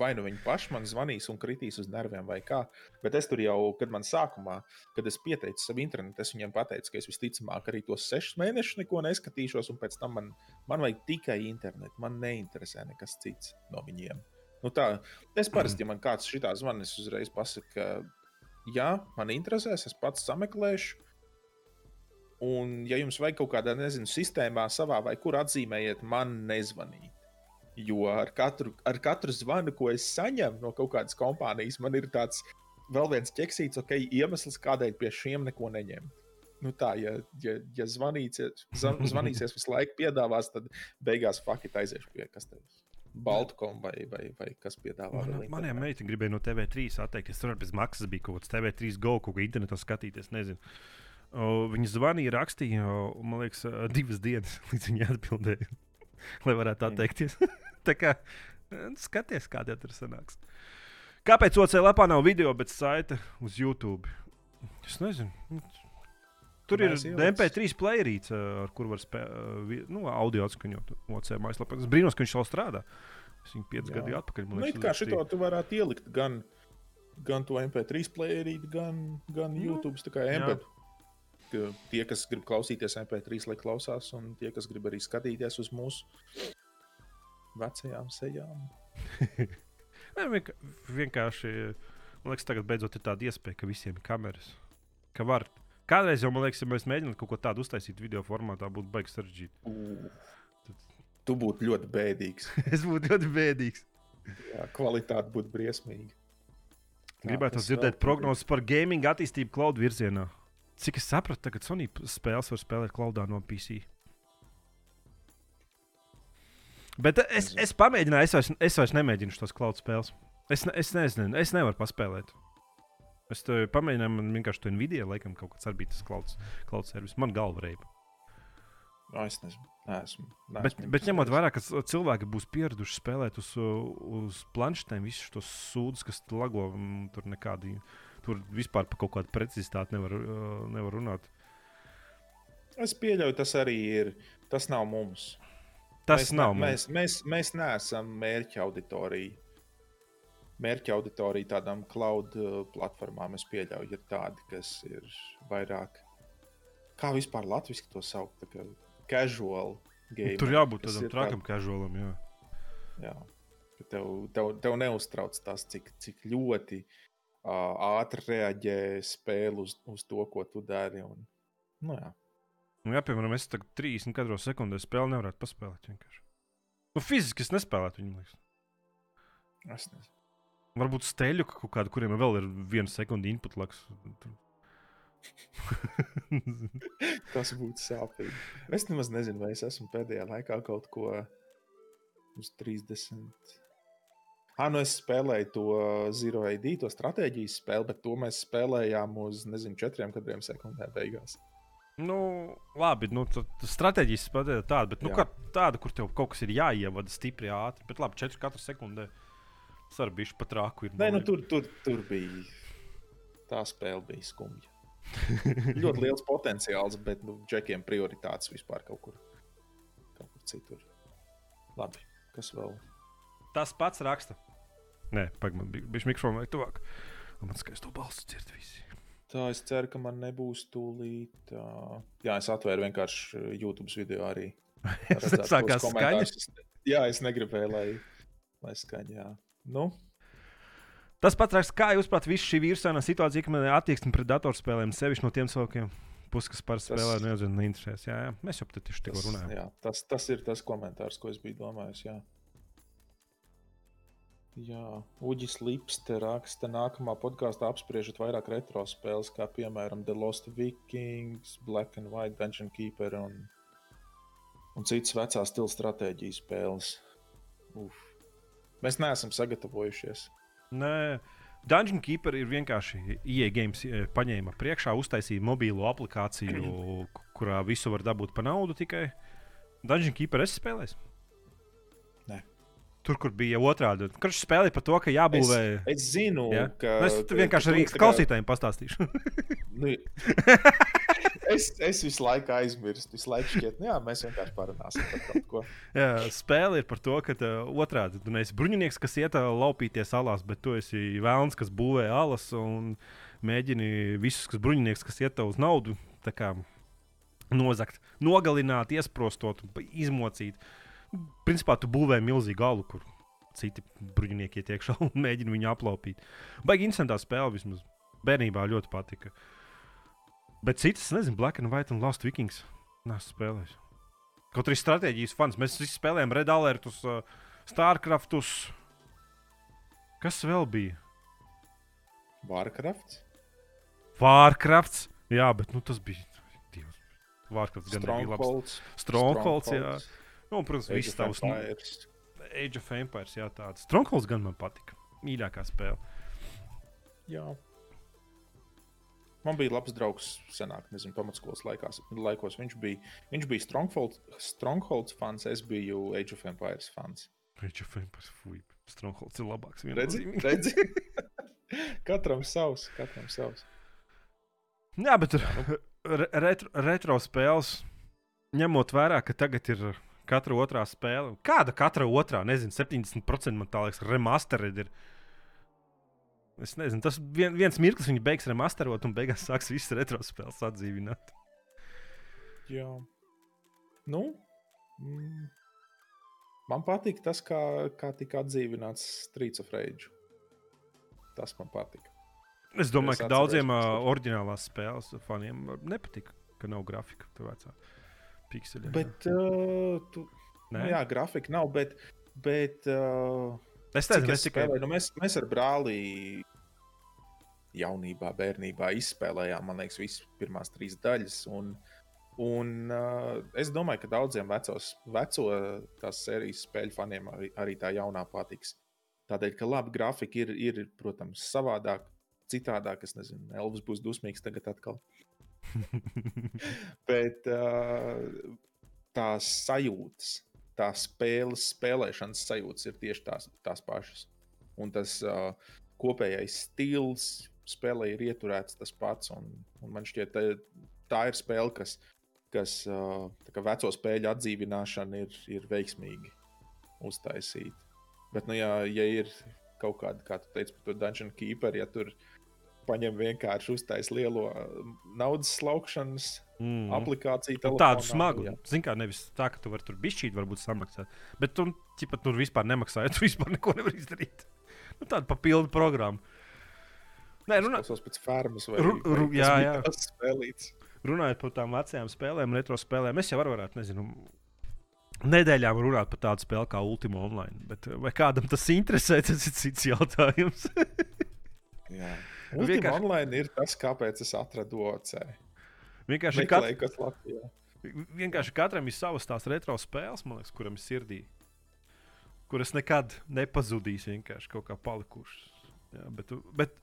vai nu viņi paši man zvanīs un kritīs uz nerviem, vai kā. Bet es tur jau, kad man sākumā, kad es pieteicu savu internetu, es viņiem pateicu, ka es visticamāk arī tos sešus mēnešus neko neskatīšos, un pēc tam man, man vajag tikai internetu. Man neinteresē nekas cits no viņiem. Nu tā, es parasti, ja man kāds šitā zvanīs, es uzreiz pasaku, ka jā, man interesēs, es pats sameklēšu. Un, ja jums vajag kaut kādā, nezinu, sistēmā, savā vai kur atzīmējiet, man nezvanīt. Jo ar katru, ar katru zvanu, ko es saņemu no kaut kādas kompānijas, man ir tāds vēl viens ķeksīts, ok, iemesls, kādēļ pie šiem neko neņemt. Nu tā, ja, ja, ja zvanīsies, [laughs] zvanīsies visu laiku, piedāvās, tad beigās fakti aiziešu pie kas tev. Baltkom vai, vai, vai kas piedāvā. Man, maniem meitiem gribēja no TV3 atteikties. Tur bez maksas bija kaut kāds TV3 go, kaut kā internetā skatīties. Nezinu. O, viņi zvanīja, rakstīja, man liekas, [laughs] divas dienas [laughs] līdz viņi atbildēja. [laughs] lai varētu mm. atteikties. [laughs] tā kā nu, skaties, kāda tur sanāks. Kāpēc OC lapā nav video, bet saite uz YouTube? Es nezinu. Tur Mēs ir MP3 playerīts, ar kur var spēlēt, nu, audio atskaņot OC mājaslapā. Es brīnos, ka viņš vēl strādā. Es viņu piecus gadus atpakaļ. Nu, liekas, kā šito tu varētu ielikt gan, gan to MP3 playerīti, gan, gan nu, YouTube. Tā kā MP3 tie, kas grib klausīties MP3, lai klausās, un tie, kas grib arī skatīties uz mūsu vecajām sejām. [laughs] Nē, vienk vienkārši. Man liekas, tagad beidzot ir tāda iespēja, ka visiem ir kameras. Ka var. Kādreiz jau, man liekas, ja mēs mēģinām kaut ko tādu uztaisīt video formātā, būtu baigs sarežģīti. Tu būtu ļoti bēdīgs. [laughs] es būtu ļoti bēdīgs. Jā, kvalitāte būtu briesmīga. Gribētu dzirdēt prognozes par gaming attīstību cloud virzienā. Cik es sapratu, tagad Sony spēles var spēlēt cloudā no PC. Bet es, es pamēģināju, es vairs, es vairs nemēģinu šos cloud spēles. Es, es nezinu, es nevaru paspēlēt. Es to pamēģināju, man vienkārši tur Nvidia, laikam, kaut kāds arī bija tas cloud, cloud servis. Man galva reiba. No, es nezinu. Neesmu, neesmu Bet, bet ņemot vērā, ka cilvēki būs pieraduši spēlēt uz, uz planšetēm, visus tos sūdzes, kas lago, mm, tur nekādi. Tur vispār par kaut kādu precizitāti nevar, uh, nevar runāt. Es pieļauju, tas arī ir. Tas nav mums. Tas mēs, nav ne, mums. mēs, mēs, mēs neesam mērķa auditorija. Mērķa auditorija tādām cloud uh, platformām es pieļauju, ir tādi, kas ir vairāk. Kā vispār latviešu to kā Casual game. Tur jābūt tādam trakam, casualam. Jā. Jā. Ka Tev, tev, tev neuztrauc tas, cik, cik ļoti uh, ātri reaģē spēle uz, uz to, ko tu dari. Un, nu, jā. Nu, jā, piemēram, es tagad 30 kadro sekundē spēli nevarētu paspēlēt. Vienkārši. Nu, fiziski es nespēlētu viņu. Liekas. Es nezinu. Varbūt steļu kaut kādu, kuriem vēl ir viena sekunde input laks. [laughs] Tas būtu sāpīgi. Es nemaz nezinu, vai es esmu pēdējā laikā kaut ko uz 30. Ah, nu es spēlēju to Zero AD, to stratēģijas spēli, bet to mēs spēlējām uz, nezinu, četriem kadriem sekundē beigās. Nu, labi, nu, stratēģijas spēlē tāda, bet nu, tāda, kur tev kaut kas ir jāievada stipri ātri. Bet labi, 4 katru sekundē. Bija pat rāku. Ir, Nē, nu tur, tur, tur bija. Tā spēle bija skumja. Ļoti liels potenciāls, bet nu, džekiem prioritātes vispār kaut kur, kaut kur citur. Labi, kas vēl? Tas pats raksta. Nē, pagaidi, man bija, mikrofons vai tuvāk. Un man skaisti to balstu dzird visi. Tā es ceru, ka man nebūs tūlīt. Uh... Jā, es atvēru vienkārši YouTube video arī. [laughs] tos Sākās skaņa. Jā, es negribēju, lai, lai skaņa. Jā. Nu, Tas pats raksta, kā jūs prāt, visu šī vīrusainā situācija, ka man ir attieksme pret datorspēlēm, sevišķi no tiem cilvēkiem, puses, kas par spēlē, nezinu, neinteresēs. Jā, jā, mēs jau tieši tikko runājām. jā, tas, tas ir tas komentārs, ko es biju domājis. Jā. Jā, Uģis Lipste raksta, nākamā podkāstā apspriežot vairāk retro spēles, kā piemēram The Lost Vikings, Black and White, Dungeon Keeper un, un citas vecās stila stratēģijas spēles. Uf. Mēs neesam sagatavojušies. Nē, Dungeon Keeper ir vienkārši IE games eh, paņēma priekšā, uztaisīja mobilo aplikāciju, ku- kurā visu var dabūt par naudu tikai. Dungeon Keeper es spēlēju. Tur, kur bija otrādi. Kurš spēlēja par to, ka jābūvē. Es zinu, Ja? ka. Nu, es vienkārši arī klausītājiem pastāstīšu. [laughs] Nu, [laughs] es, es visu laiku aizmirstu, visu laiku šķiet, nu, jā, mēs vienkārši parunāsim par kaut ko. Jā, spēle ir par to, ka uh, otrādi tu neesi bruņinieks, kas iet uh, laupīties alās, bet tu esi vēlns, kas būvē alas un mēģini visus, kas bruņinieks, kas iet uz naudu, nozagt, nogalināt, iesprostot, izmocīt. Principā tu būvē milzīgu alu, kur citi bruņinieki iet iekšā un [laughs] mēģina viņu aplaupīt. Baigi interesantā spēle vismaz. Bērnībā ļoti patika. Bet citas, nezinu, Black and White un Lost Vikings. Nē, spēlējis. Kaut arī stratēģijas fans. Mēs visi spēlējām Red Alertus, uh, Starcraftus. Kas vēl bija? Warcraft, Warcrafts. Jā, bet nu, tas bija. Dievs. Warcrafts gan nebija labs. Strongholds. Strongholds, jā. Nu, un, protams, Age viss tavs nu, Empires. Age of Empires. Jā, tāds. Strongholds gan man patika. Mīļākā spēle. Jā. Man bija labs draugs, senāk, nezinu, pamatskolas laikās, laikos. Viņš bija, viņš bija Stronghold, Strongholds fans, es biju Age of Empires fans. Age of Empires. Fui. Strongholds ir labāks. Redzi, redzi? [laughs] katram savs, katram savs. Jā, bet re retro, retro spēles, ņemot vērā, ka tagad ir katra otrā spēle. Kāda katra otrā? Nezinu, 70% man tā liekas, remastered ir. Es nezinu, tas vien, viens mirklis viņi beigs remasterot, un beigās sāks visas retro spēles atdzīvināt. Jā. Nu, mm, Man patīk tas, kā, kā tika atdzīvināts Streets of Rage. Tas man patīk. Es domāju, Es ka daudziem uh, oriģinālās spēles faniem nepatīk, ka nav grafika. Tā vecā pikseļa. Bet, uh, tu, nu, jā, grafika nav, bet, bet uh, es nezinu, es tikai. spēlēju, nu, mēs, mēs ar brāli jaunībā, bērnībā izspēlējām, man liekas, visas pirmās trīs daļas. Un, un uh, es domāju, ka daudziem vecos, veco tās sērijas spēļu faniem arī, arī tā jaunā patiks. Tādēļ, ka labi grafika ir, ir protams, savādāk, citādāk. Es nezinu, Elvis būs dusmīgs tagad atkal. [laughs] Bet uh, tās sajūtas, tās spēles, spēlēšanas sajūtas ir tieši tās, tās pašas. Un tas uh, kopējais stils spēlē ir ieturēts tas pats. Un, un man šķiet, tā, tā ir spēle, kas, kas uh, veco spēļu atdzīvināšana ir, ir veiksmīgi uztaisīta. Bet, nu, ja, ja ir kaut kāda, kā tu teici, par to Dungeon Keeper, ja tur paņem vienkārši uztais lielo uh, naudas slaukšanas Mm. aplikāciju, Tādu telefonā, smagu. jā. Zini, kā nevis tā, ka tu vari tur bišķīt, varbūt samaksāt. Bet tu ķipa, tur vispār nemaksā, jo [laughs] tu vispār neko nevari izdarīt. Nu, tāda papildu programma. Nē, runā, Klausos pēc fermas vai, Ru- ru- vai jā, jā. tas spēlīts. runājot par tām vecajām spēlēm, retro spēlēm, es jau varētu, nezinu, nedēļām runāt par tādu spēli kā Ultima Online. Bet vai kādam tas interesē, tas ir cits jautājums. [laughs] Jā. Vienkārši- Ultima online ir tas, kāpēc es atradu OC. Vienkārši, kat, Meklēju, kas Latvijā. vienkārši katram ir savas tās retro spēles, man liekas, kuram ir sirdī. Kuras nekad nepazudīs, vienkārši kaut kā palikušas. Jā, bet, bet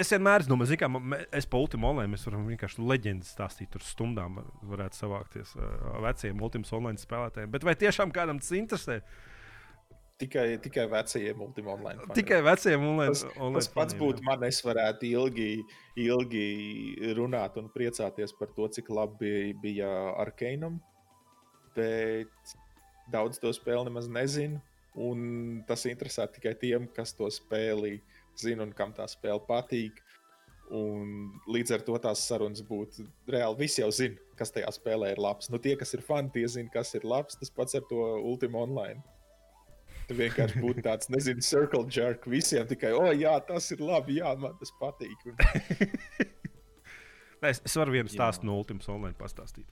es vienmēr domāju, ka es pa Ultima Online mēs varam vienkārši leģendas stāstīt, tur stundām var- varētu savākties uh, veciem Ultima Online spēlētājiem. Bet vai tiešām kādam tas interesē? Tikai, tikai vecajiem online. faniem. Tikai veciem online, Tas, online tas pats faniem, būtu man, es varētu ilgi, ilgi runāt un priecāties par to, cik labi bija Arkanam. Bet daudz to spēli nemaz nezinu. Un tas interesē tikai tiem, kas to spēli zina un kam tā spēle patīk. Un līdz ar to tās sarunas būtu reāli. Visi jau zina, kas tajā spēlē ir labs. Nu, tie, kas ir fani, tie zina, kas ir labs. Tas pats ar to Ultima Online. Tu vienkārši būtu tāds, nezinu, circle jerk visiem tikai, o, oh, jā, tas ir labi, jā, man tas patīk. Es, es varu vienu Jā. stāstu no Ultimas online pastāstīt.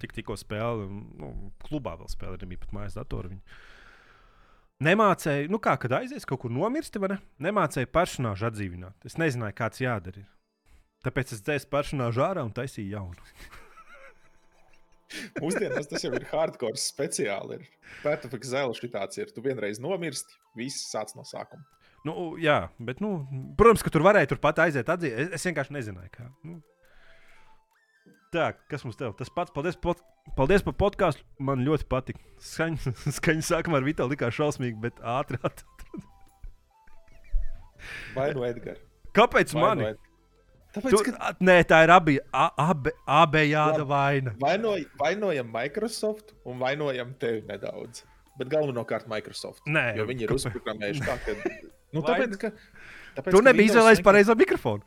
Tik, tikko spēlēju, nu, klubā vēl spēlēju, nebija pat mājas datoru. Viņu. Nemācēju, nu kā, kad aizies kaut kur nomirsti, vai ne? Nemācēju personāžu atdzīvināt. Es nezināju, kāds jādara. ir. Tāpēc es dzēsu personāžu ārā un taisīju jaunu. Mūsdienās tas jau ir hardcore speciāli. Ir Pētofika zēle šitāds ir. Tu vienreiz nomirsti, viss sāc no sākuma. Nu, jā, bet, nu, protams, ka tur varēja turpat aiziet atzīt. Es, es vienkārši nezināju, kā. Nu. Tā, kas mums te ir? Tas pats, paldies, pot, paldies par podkāstu. Man ļoti patika. Skaņa, [laughs] skaņa sākumā ar Vitālu likās šausmīgi, bet ātri. Vai no Edgara? Kāpēc Vai mani? no Edgara? Tāpēc, Tu, ka nē, tā ir abi, abi, abejāda vaina. vainoj, vainojam Microsoft un vainojam tevi nedaudz. Bet galvenokārt Microsoft. Nē, Jo viņi ir uzprogrammējuši tā, ka. Nu, tāpēc, ka, tāpēc, Tu ka Windows izvēlējies vienkārši- pareizo mikrofonu.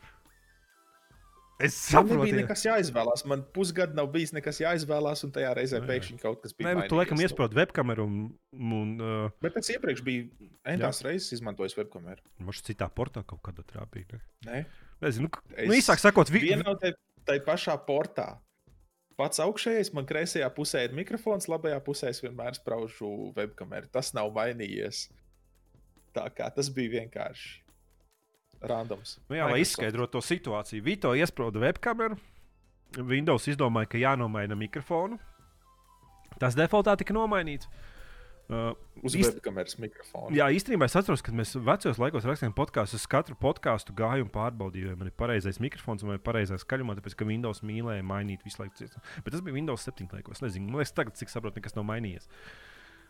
Es saprotu, nebija jā. nekas jāizvēlās. Man pusgadu nav bijis nekas jāizvēlās, un tajā reizē Nu, pēkšņi kaut kas bija. Nē, tu laikam iesprūdi webkameru un, un uh, Bet es iepriekš biju entās reizes izmantojis webkameru. mums citā portā kaut kādā trāpīja. Nē, Nezinu, nu, Es- nu, īsāk sakot, vi, no tai, tai pašā portā. Pats augšējais, man kreisajā pusē ir mikrofons, labajā pusē es vienmēr spraužu webkameru. Tas nav mainījies. Tā kā tas bija vienkārši randoms. Nu, jā, lai izskaidrotu to situāciju, Vito iesprūda webkameru. Windows izdomāja, ka jānomaina mikrofonu. Tas defaultā tika nomainīts. Uh, Uz īst- webkameras mikrofonu. Jā, īstenībā es atceros, ka mēs vecos laikos rakstījām podkāstu. Es katru podkāstu gāju un pārbaudīju, vai man ir pareizais mikrofons vai pareizais skaļumā, tāpēc ka Windows mīlēja mainīt visu laiku. Bet tas bija Windows 7. laikos. Nezinu, man liekas, tagad, cik saprotu, nekas nav mainījies.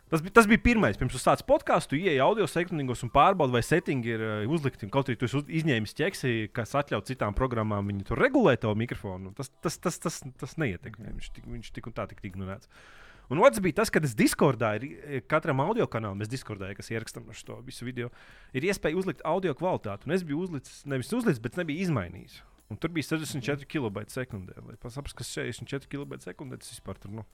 Tas bija, tas bija pirmais. Pirms sāc podkāstu, ieej audio sekundīgos un pārbaudi, vai settingi ir uh, uzlikti. Kaut arī tu izņēmis ķeksi, kas atļauj citām programmām viņu regulēt to mikrofonu. Tas, tas, tas, tas, tas neietekmē. Viņš, tik- viņš tik un tā tika ignorēts. Un otrs bija tas, ka es Discordā, ir, katram audio kanālam, mēs Discordā, kas ierakstām šo visu video, ir iespēja uzlikt audio kvalitāti. Un es biju uzlicis, nevis uzlicis, bet nebiju izmainījis. Un tur bija 64 kB sekundē. Lai saprastu, kas 64 kB sekundē tas vispār tur. Nu.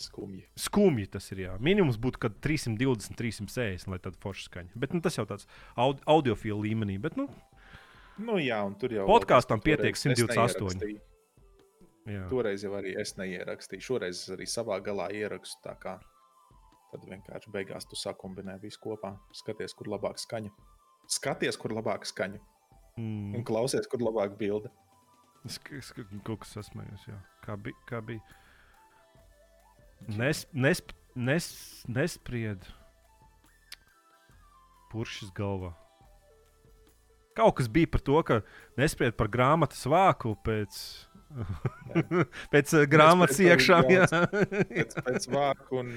Skumji. Skumji tas ir. Jā. Minimums būtu, kad 320, 360, lai tāda forša skaņa. Bet nu, tas jau tāds aud audiofila līmenī. Bet, nu, Nu, jā, un tur jau Podkāstam pietiek es 128. Jā. Toreiz jau arī es neierakstīju. Šoreiz es arī savā galā ierakstu. tā kā Tad vienkārši beigās tu sakumbinē visu kopā. Skaties, kur labāk skaņa. Skaties, kur labāk skaņa. Un Mm. klausies, kur labāk bilde. Es, es kaut kas sasmējos. Jā. Kā bija? Kā bija? Nes, nes, nes, nespried. Puršs galvā. Kaut kas bija par to, ka nespried par grāmatas vāku pēc, [laughs] pēc uh, grāmatas Nespried iekšām. jā. Pēc, pēc vāka un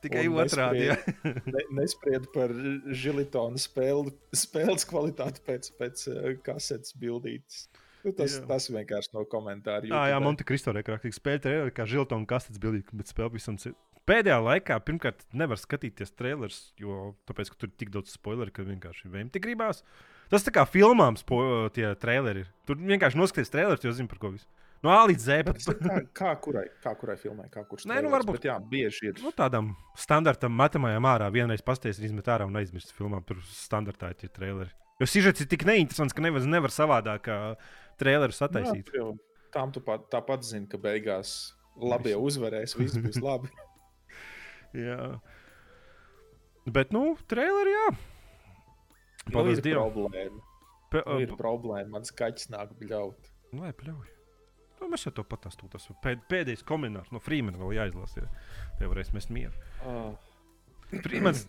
Tikai un otrādi. jā. ne, nespried par žilitonu spēli, spēles kvalitāti pēc, pēc uh, kasetes bildītes. Nu, tas, Jā. tas vienkārši no komentāru. Ah, jā, YouTubē. Monte Cristo rekrātīgi spēlē traileri, kā Žiltona kastetes bildīgi, bet spēle visam citam. Pēdējā laikā, pirmkārt, nevar skatīties trailers, jo tāpēc, ka tur ir tik daudz spoileru, ka vienkārši vēmti gribās. Tas tā kā filmām spo, tie traileri. Tur vienkārši noskaties trailerus, jo zini par ko visu. No A līdz Z. Bet Kā, kā, kurai, kā kurai filmai, kā kurš Nē, nu, varbūt- Bet, jā, bieži ir. nu, tādam standartam, matemātikam ārā vienreiz pasties, izmet ārā un aizmirst filmām. Tur standartā ir tie traileri. Jo sižets ir tik neinteresants, ka nevar, nevar savādāk kā trailerus attaisīt. Jā, jau Tām tu pat, tāpat zini, ka beigās labie uzvarēs, viss būs [laughs] labi. Jā. Bet, nu, traileri, jā. Nu, Paldies ir Dievam. problēma. Pe, Nu, ir problēma. Mans kaķis nāk bļaut. Lai pļauj. Nu, mēs jau to patāstām. Tas pēd, pēdējais komentārs no Freemana. Vēl jāizlasa. Tie varēs mest mieru. Oh. Freemans,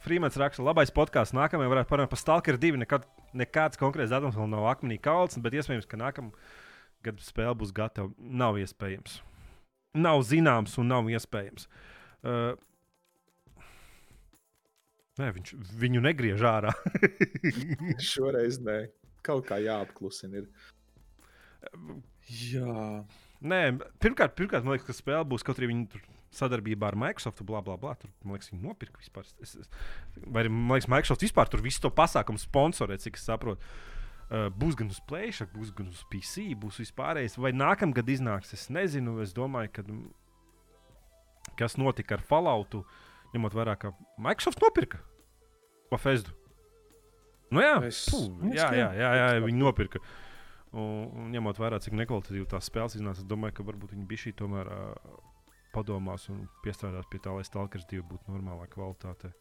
Freemans raksta, labais podkāsts. Nākamajā varētu parunāt par Stalker 2. Nekad, nekāds konkrēts datums vēl nav akmenī kalns, bet iespējams, ka nākamā gada spēle būs gatava. Nav iespējams. Nav zināms un nav iespējams. Uh, Nē, viņš viņu negriež ārā. [laughs] Šoreiz nē, kaut kā jāapklusina. Ir. Jā, Nē, pirmkārt, pirmkārt, man liekas, ka spēle būs kaut arī viņa tur sadarbībā ar Microsoft. Bla, bla, bla. Tur, man liekas, viņi nopirka vispār. Es, es, vai arī, man liekas, Microsoft vispār tur visu to pasākumu sponsorē, cik es saprotu. Uh, būs gan uz Playstation, būs gan uz PC, būs vispārējais. Vai nākamgad iznāks, es nezinu. Es domāju, ka mm, kas notika ar Falloutu, ņemot vērā, ka Microsoft nopirka Bafestu. Nu jā, Es- Puh, jā, jā, jā, jā, skaidrs. viņi nopirka. Un, un ņemot vērā, cik nekvalitatīvi tās spēles iznāca, es domāju, ka varbūt viņi bija šī tomēr uh, padomās un piestrādās pie tā, lai Stalkers 2 būtu normālā kvalitātē.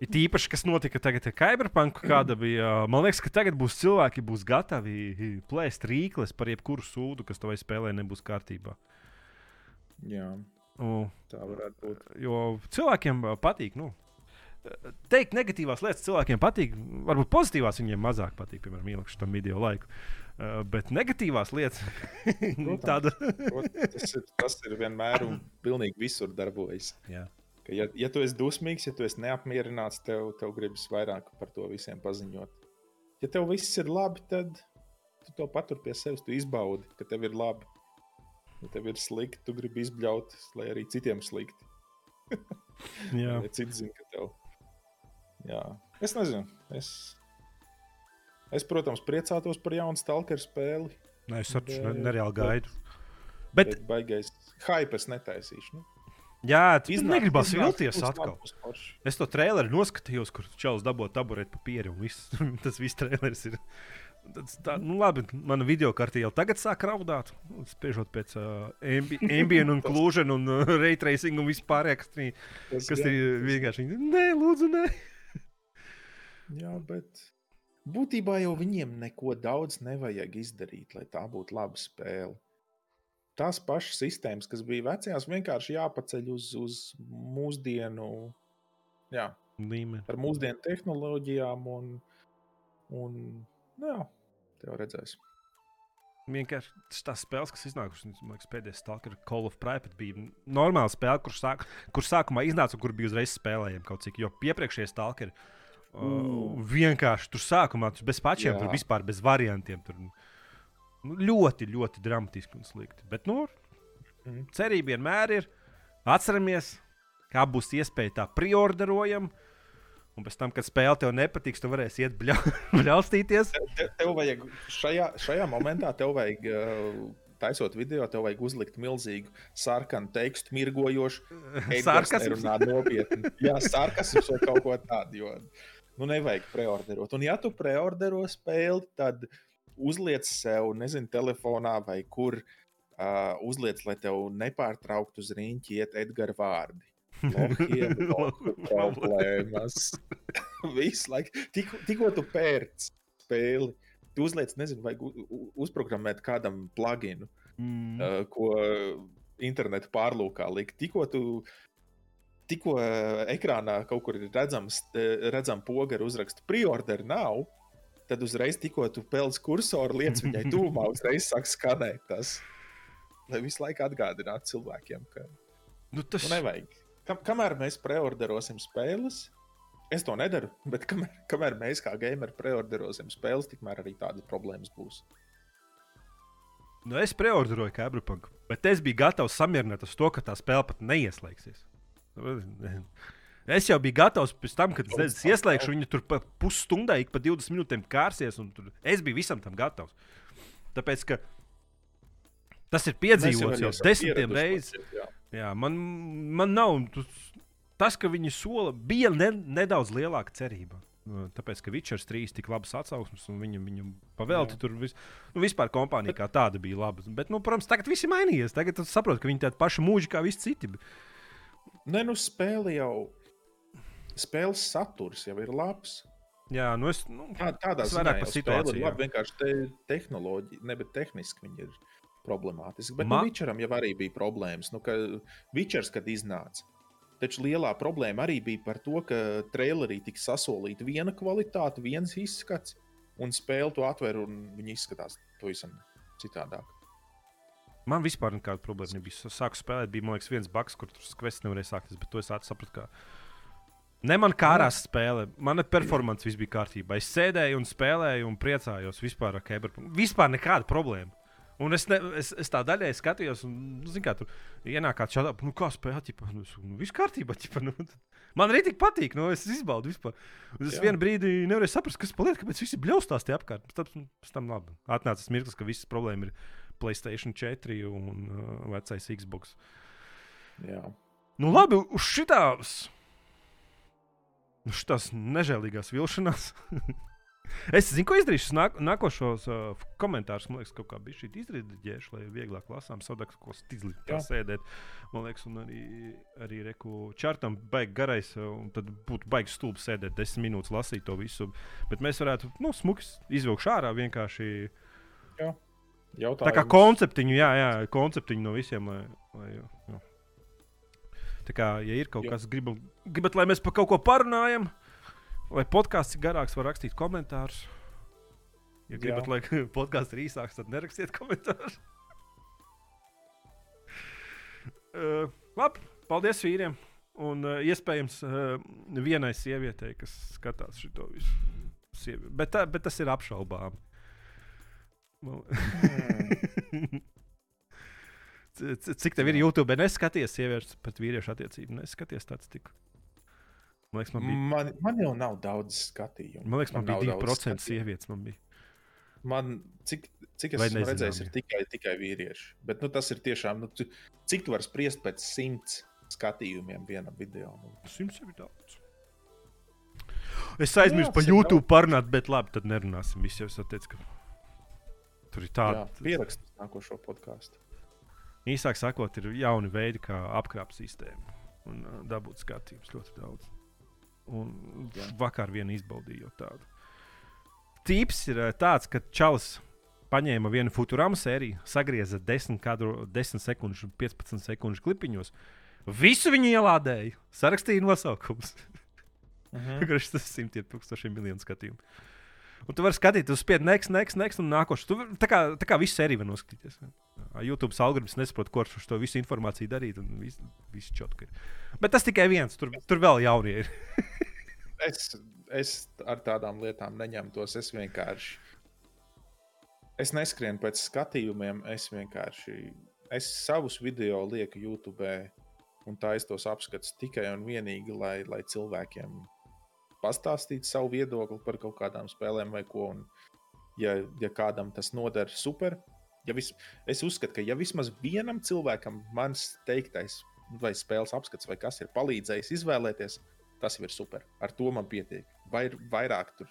Ir īpaši, kas notika tagad ar Cyberpunk, kāda bija. uh, Man liekas, ka tagad būs cilvēki, būs gatavi plēst rīkles par jebkuru sūdu, kas tavai spēlē nebūs kārtībā. jā, Un, tā varētu būt. jo cilvēkiem uh, patīk. Nu, uh, Teikt negatīvās lietas cilvēkiem patīk, varbūt pozitīvās viņiem mazāk patīk, piemēram, ielikuši tam video laiku. Uh, bet negatīvās lietas, [laughs] Protams. tāda. Tas ir, tas ir vienmēr un pilnīgi visur darbojas. Jā. Ka, ja, ja tu esi dusmīgs, ja tu esi neapmierināts, tev, tev gribas vairāk par to visiem paziņot. Ja tev viss ir labi, tad tu to patur pie sevis, tu izbaudi, ka tev ir labi. Ja tev ir slikti, tu gribi izbļaut, lai arī citiem slikti. Jā. [laughs] Ja citi zina, ka tev. Jā. Es nezinu. Es, es, protams, priecātos par jaunu stalkeru spēli. Nē, es saprotu, Bet- nereāli gaidu. Bet, Bet baigais hype es netaisīšu. Nu, jā, tas Iznāk- negribas vilties atkal. Es to traileru noskatījos, kur čels dabūja taburēt papīru. un viss- [laughs] Tas viss trailers ir. Tas Tā, nu, labi, mana video kartē jau tagad sāk raudāt. nu, Spriežot pēc uh, ambi [laughs] ambient, un klūžena un uh, ray tracing un vispār, kas, kas gan. ir vienkārši. Nē, lūdzu, nē. Jā, bet būtībā jau viņiem neko daudz nevajag izdarīt, lai tā būtu laba spēle. Tās pašas sistēmas, kas bija vecajās, vienkārši jāpaceļ uz, uz mūsdienu, jā, Līmeni. ar mūsdienu tehnoloģijām. Un, un nu jā, tev redzēs. Vienkārši tās spēles, kas iznākušas, man liekas, pēdējais Stalker Call of Private bija normāla spēle, kur, sāk, kur sākumā iznāca un kur bija uzreiz spēlējama kaut cik. Jo iepriekšējie Stalkeri uh, Mm. vienkārši tur sākumā tur bez pačiem, Jā. tur vispār bez variantiem. Tur, nu, ļoti, ļoti dramatiski un slikti. Bet, nu, Mhm. cerība vienmēr ir. Atceramies, kā būs iespēja tā priorderojam. Un pēc tam, kad spēle tev nepatiks, tu varēsi iet bļa- [laughs] bļaustīties. Te, tev vajag šajā, šajā momentā tev vajag uh, taisot video, tev vajag uzlikt milzīgu sarkanu tekstu, mirgojošu. [laughs] Sarkasms. Runā nopietni. Jā, sarkasms vai kaut ko tādu. Jo, nu, nevajag preorderot. Un, ja tu preordero spēli, tad uzliec sev, nezinu, telefonā vai kur uh, uzliec, lai tev nepārtrauktu uz rīņķi iet Edgara vārdi. [laughs] Problēmas. [laughs] Visu laiku. Tikko, tikko tu pērc spēli, tu uzliec, nezinu, vajag uzprogrammēt kādam pluginu, Mm. uh, ko internetu pārlūkā likt. Tikko tu tikko uh, ekrānā kaut kur ir redzams, uh, redzam poga ar uzrakstu preorder nav, tad uzreiz, tikko tu peldi kursoru, lietas viņai [laughs] tūmā, uzreiz sāk skanēt tas. Lai visu laiku atgādinātu cilvēkiem, ka Nu, tas nu, nevajag. Kam, kamēr mēs preorderosim spēles, es to nedaru, [laughs] bet kamēr, kamēr mēs kā gameri preorderosim spēles, tikmēr arī tādas problēmas būs. Nu, es preorderoju Cyberpunk, bet es biju gatavs samierināties ar to, ka tā spēle pat neieslēgsies. [laughs] Es jau biju gatavs pēc tam, kad es ieslēgšu viņu tur pusstundai, ik pa 20 minūtēm kārsies. un Tur, es biju visam tam gatavs. Tāpēc, ka tas ir piedzīvots jau desmitiem reizes. Jā, man, man nav tas- ka viņi sola, bija ne, nedaudz lielāka cerība. Nu, Tāpēc, ka Witcher 3 tik labas atsauksmes, un viņam, viņam pavēlti Jā. tur vis, nu, vispār kompānija kā tāda bija laba. Bet, nu, protams, tagad viss ir mainījies. Tagad tu saproti, ka viņi tādi paši mūži kā visi citi. Nē, nu spēle jau. Spēles saturs jau ir labs. Jā, nu es. Nu, Tā, tādā Tas ziņā jau situāciju, ir labi. Vienkārši te tehnoloģija, ne bet tehniski viņi ir problemātiski. Bet Ma- Ma... nu, Witcheram jau arī bija problēmas. Nu, ka Witchers, kad iznāca, taču lielā problēma arī bija par to, ka trailerī tika sasolīta viena kvalitāte, viens izskats, un spēle to atver, un viņi izskatās pavisam citādāk. Man vispār nekāda problēma nebija. Es sāku spēlēt, bija liekas, viens baks, kur tur skvests nevarēja sākties, bet to es sapratu. Ka... Ne man kā ārās spēlē, mana performance viss bija kārtībā. Es sēdēju un spēlēju un priecājos vispār ar Cyberpunk. Vispār nekāda problēma. Un es, ne, es, es tā daļai skatījos, un, nu, zin kā, tur ienāk kāds šādā, nu, kā spēlēt, ķipa, nu, nu, viss kārtībā, ķipa, nu, [laughs] man arī tik patīk, nu, es izbaudu vispār. Un es Jā. vienu brīdi nevarēju saprast, kas paliek, kāpēc visi bļaustās tie apkārt. Pēc tam, pēc tam labi. Atnāca tas mirklis, ka visas problēmas ir Playstation 4 un uh, vecais Xbox. Jā. Nu, labi, uz šitās, uz šitās nežēlīgās vilšanās. [laughs] es zinu, ko izdarīšu. Nāk, nākošos uh, komentārus, man liekas, kaut kā bija šī izredzējuši, lai vieglāk lasām, savādāk, ko Jā. sēdēt. Man liekas, un arī, arī reku čārtam baigi garais, uh, un tad būtu baigi stulbi sēdēt desmit minūtes, lasīt to visu. Bet mēs varētu, nu, smuki izvilkt ārā vienkārši. Jautājums. Tā kā konceptiņu, jā, jā, konceptiņu no visiem. Lai, lai, jā. Tā kā, ja ir kaut Jā. kas, gribam, gribat, lai mēs par kaut ko parunājam, vai podkāsts ir garāks, var rakstīt komentārus. Ja Jā. gribat, lai [laughs] podkāsts ir īsāks, tad nerakstiet komentārus. [laughs] uh, labi, paldies vīriem. Un uh, iespējams, uh, vienai sievietei, kas skatās šo visu. Bet, tā, bet tas ir apšaubām. Man- [laughs] Cik tev ir YouTube? Neskaties, sievietes pret vīriešu attiecību. Neskaties tāds tik. Man liekas, man bija, Man, man jau nav daudz skatījumu. man liekas, man nav bija daudz 2% skatījumu. sievietes. Man bija. Man, cik, cik es esmu redzējis, ir tikai, tikai vīrieši. Bet nu, tas ir tiešām, nu, cik tu vari spriest pēc simts skatījumiem vienam video. Nu, Simts ir daudz. Es aizmirsu par YouTube parunāt, bet labi, tad nerunāsim. Visi jau teicu, ka tur ir tāda. pierakstīt nākošo podkāstu. Īsāk sakot, ir jauni veidi, kā apkrāpt sistēmu un uh, dabūt skatījumus ļoti daudz. Un Jā. vakar vien izbaudīju tādu. Tīps ir uh, tāds, ka Čalis paņēma vienu Futurama sēriju, sagrieza 10, kadru, 10 sekundžu, un 15 sekundžu klipiņos. Visu viņu ielādēja, sarakstīja nosaukumus. Mhm. [laughs] Kurš tas simtiem tūkstošiem miljonu skatījumu. Un tu vari skatīties, spiest, next, next, next, un nākošais. Tu vari- Tā kā, tā kā visu sēriju var noskatīties. YouTube algoritms nesaprot, ko ar šo visu informāciju darīt. un Viss vis čotki ir. Bet tas tikai viens, tur, tur vēl jaunie ir. [laughs] Es, es ar tādām lietām neņemtos. Es vienkārši. Es neskrienu pēc skatījumiem. Es vienkārši. Es savus video lieku YouTube un taisu tos apskatus tikai un vienīgi, lai, lai cilvēkiem pastāstītu savu viedokli par kaut kādām spēlēm vai ko. Un, ja, ja kādam tas noder, super. Ja vis, es uzskatu, ka ja vismaz vienam cilvēkam mans teiktais, vai spēles apskats, vai kas ir palīdzējis izvēlēties, tas jau ir super. Ar to man pietiek. Vai vairāk tur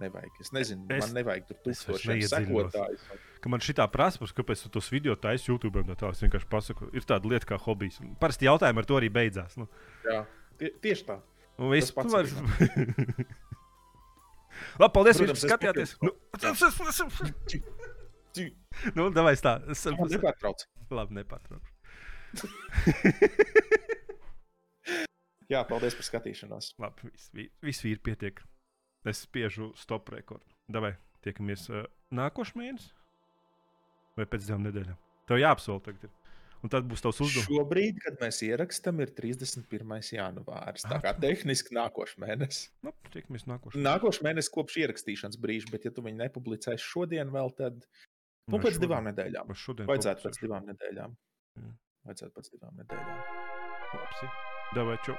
nevajag. Es nezinu, es, man nevajag tur tūkstošiem sekotāju. Ka man šī tā prasa, kāpēc tu tos video taisīji YouTube, un tā es vienkārši pasaku, ir tāda lieta kā hobijs. Parasti jautājumi ar to arī beidzās. Nu. Jā, tie, tieši tā. Un viss pats. Var... [laughs] Labi, paldies, ka skatījāties. Nu, nu, davai tā. Es nepārtraucu. Labi, nepārtraucu. [laughs] Jā, paldies par skatīšanos. Labi, viss vis, ir pietiek. Es spiežu stop rekordu. Davai, tiekamies uh, nākošais mēnesis vai pēc divām nedēļām. Tev jāapsol tagad. Ir. Un tad būs tavs uzdevums. Šobrīd, kad mēs ierakstām, ir 31. janvāris. Tā kā tehniski nākošais mēnesis. Nu, tiekamies nākošais. Nākošais mēnesis kopš ierakstīšanas brīža, bet ja tu viņu nepublicēsi šodien, vēl tad nu, pēc šodien, divām nedēļām. Vajadzētu pēc divām nedēļām. Jā. Vajadzētu pēc divām nedēļām. Labi, Davai, čau!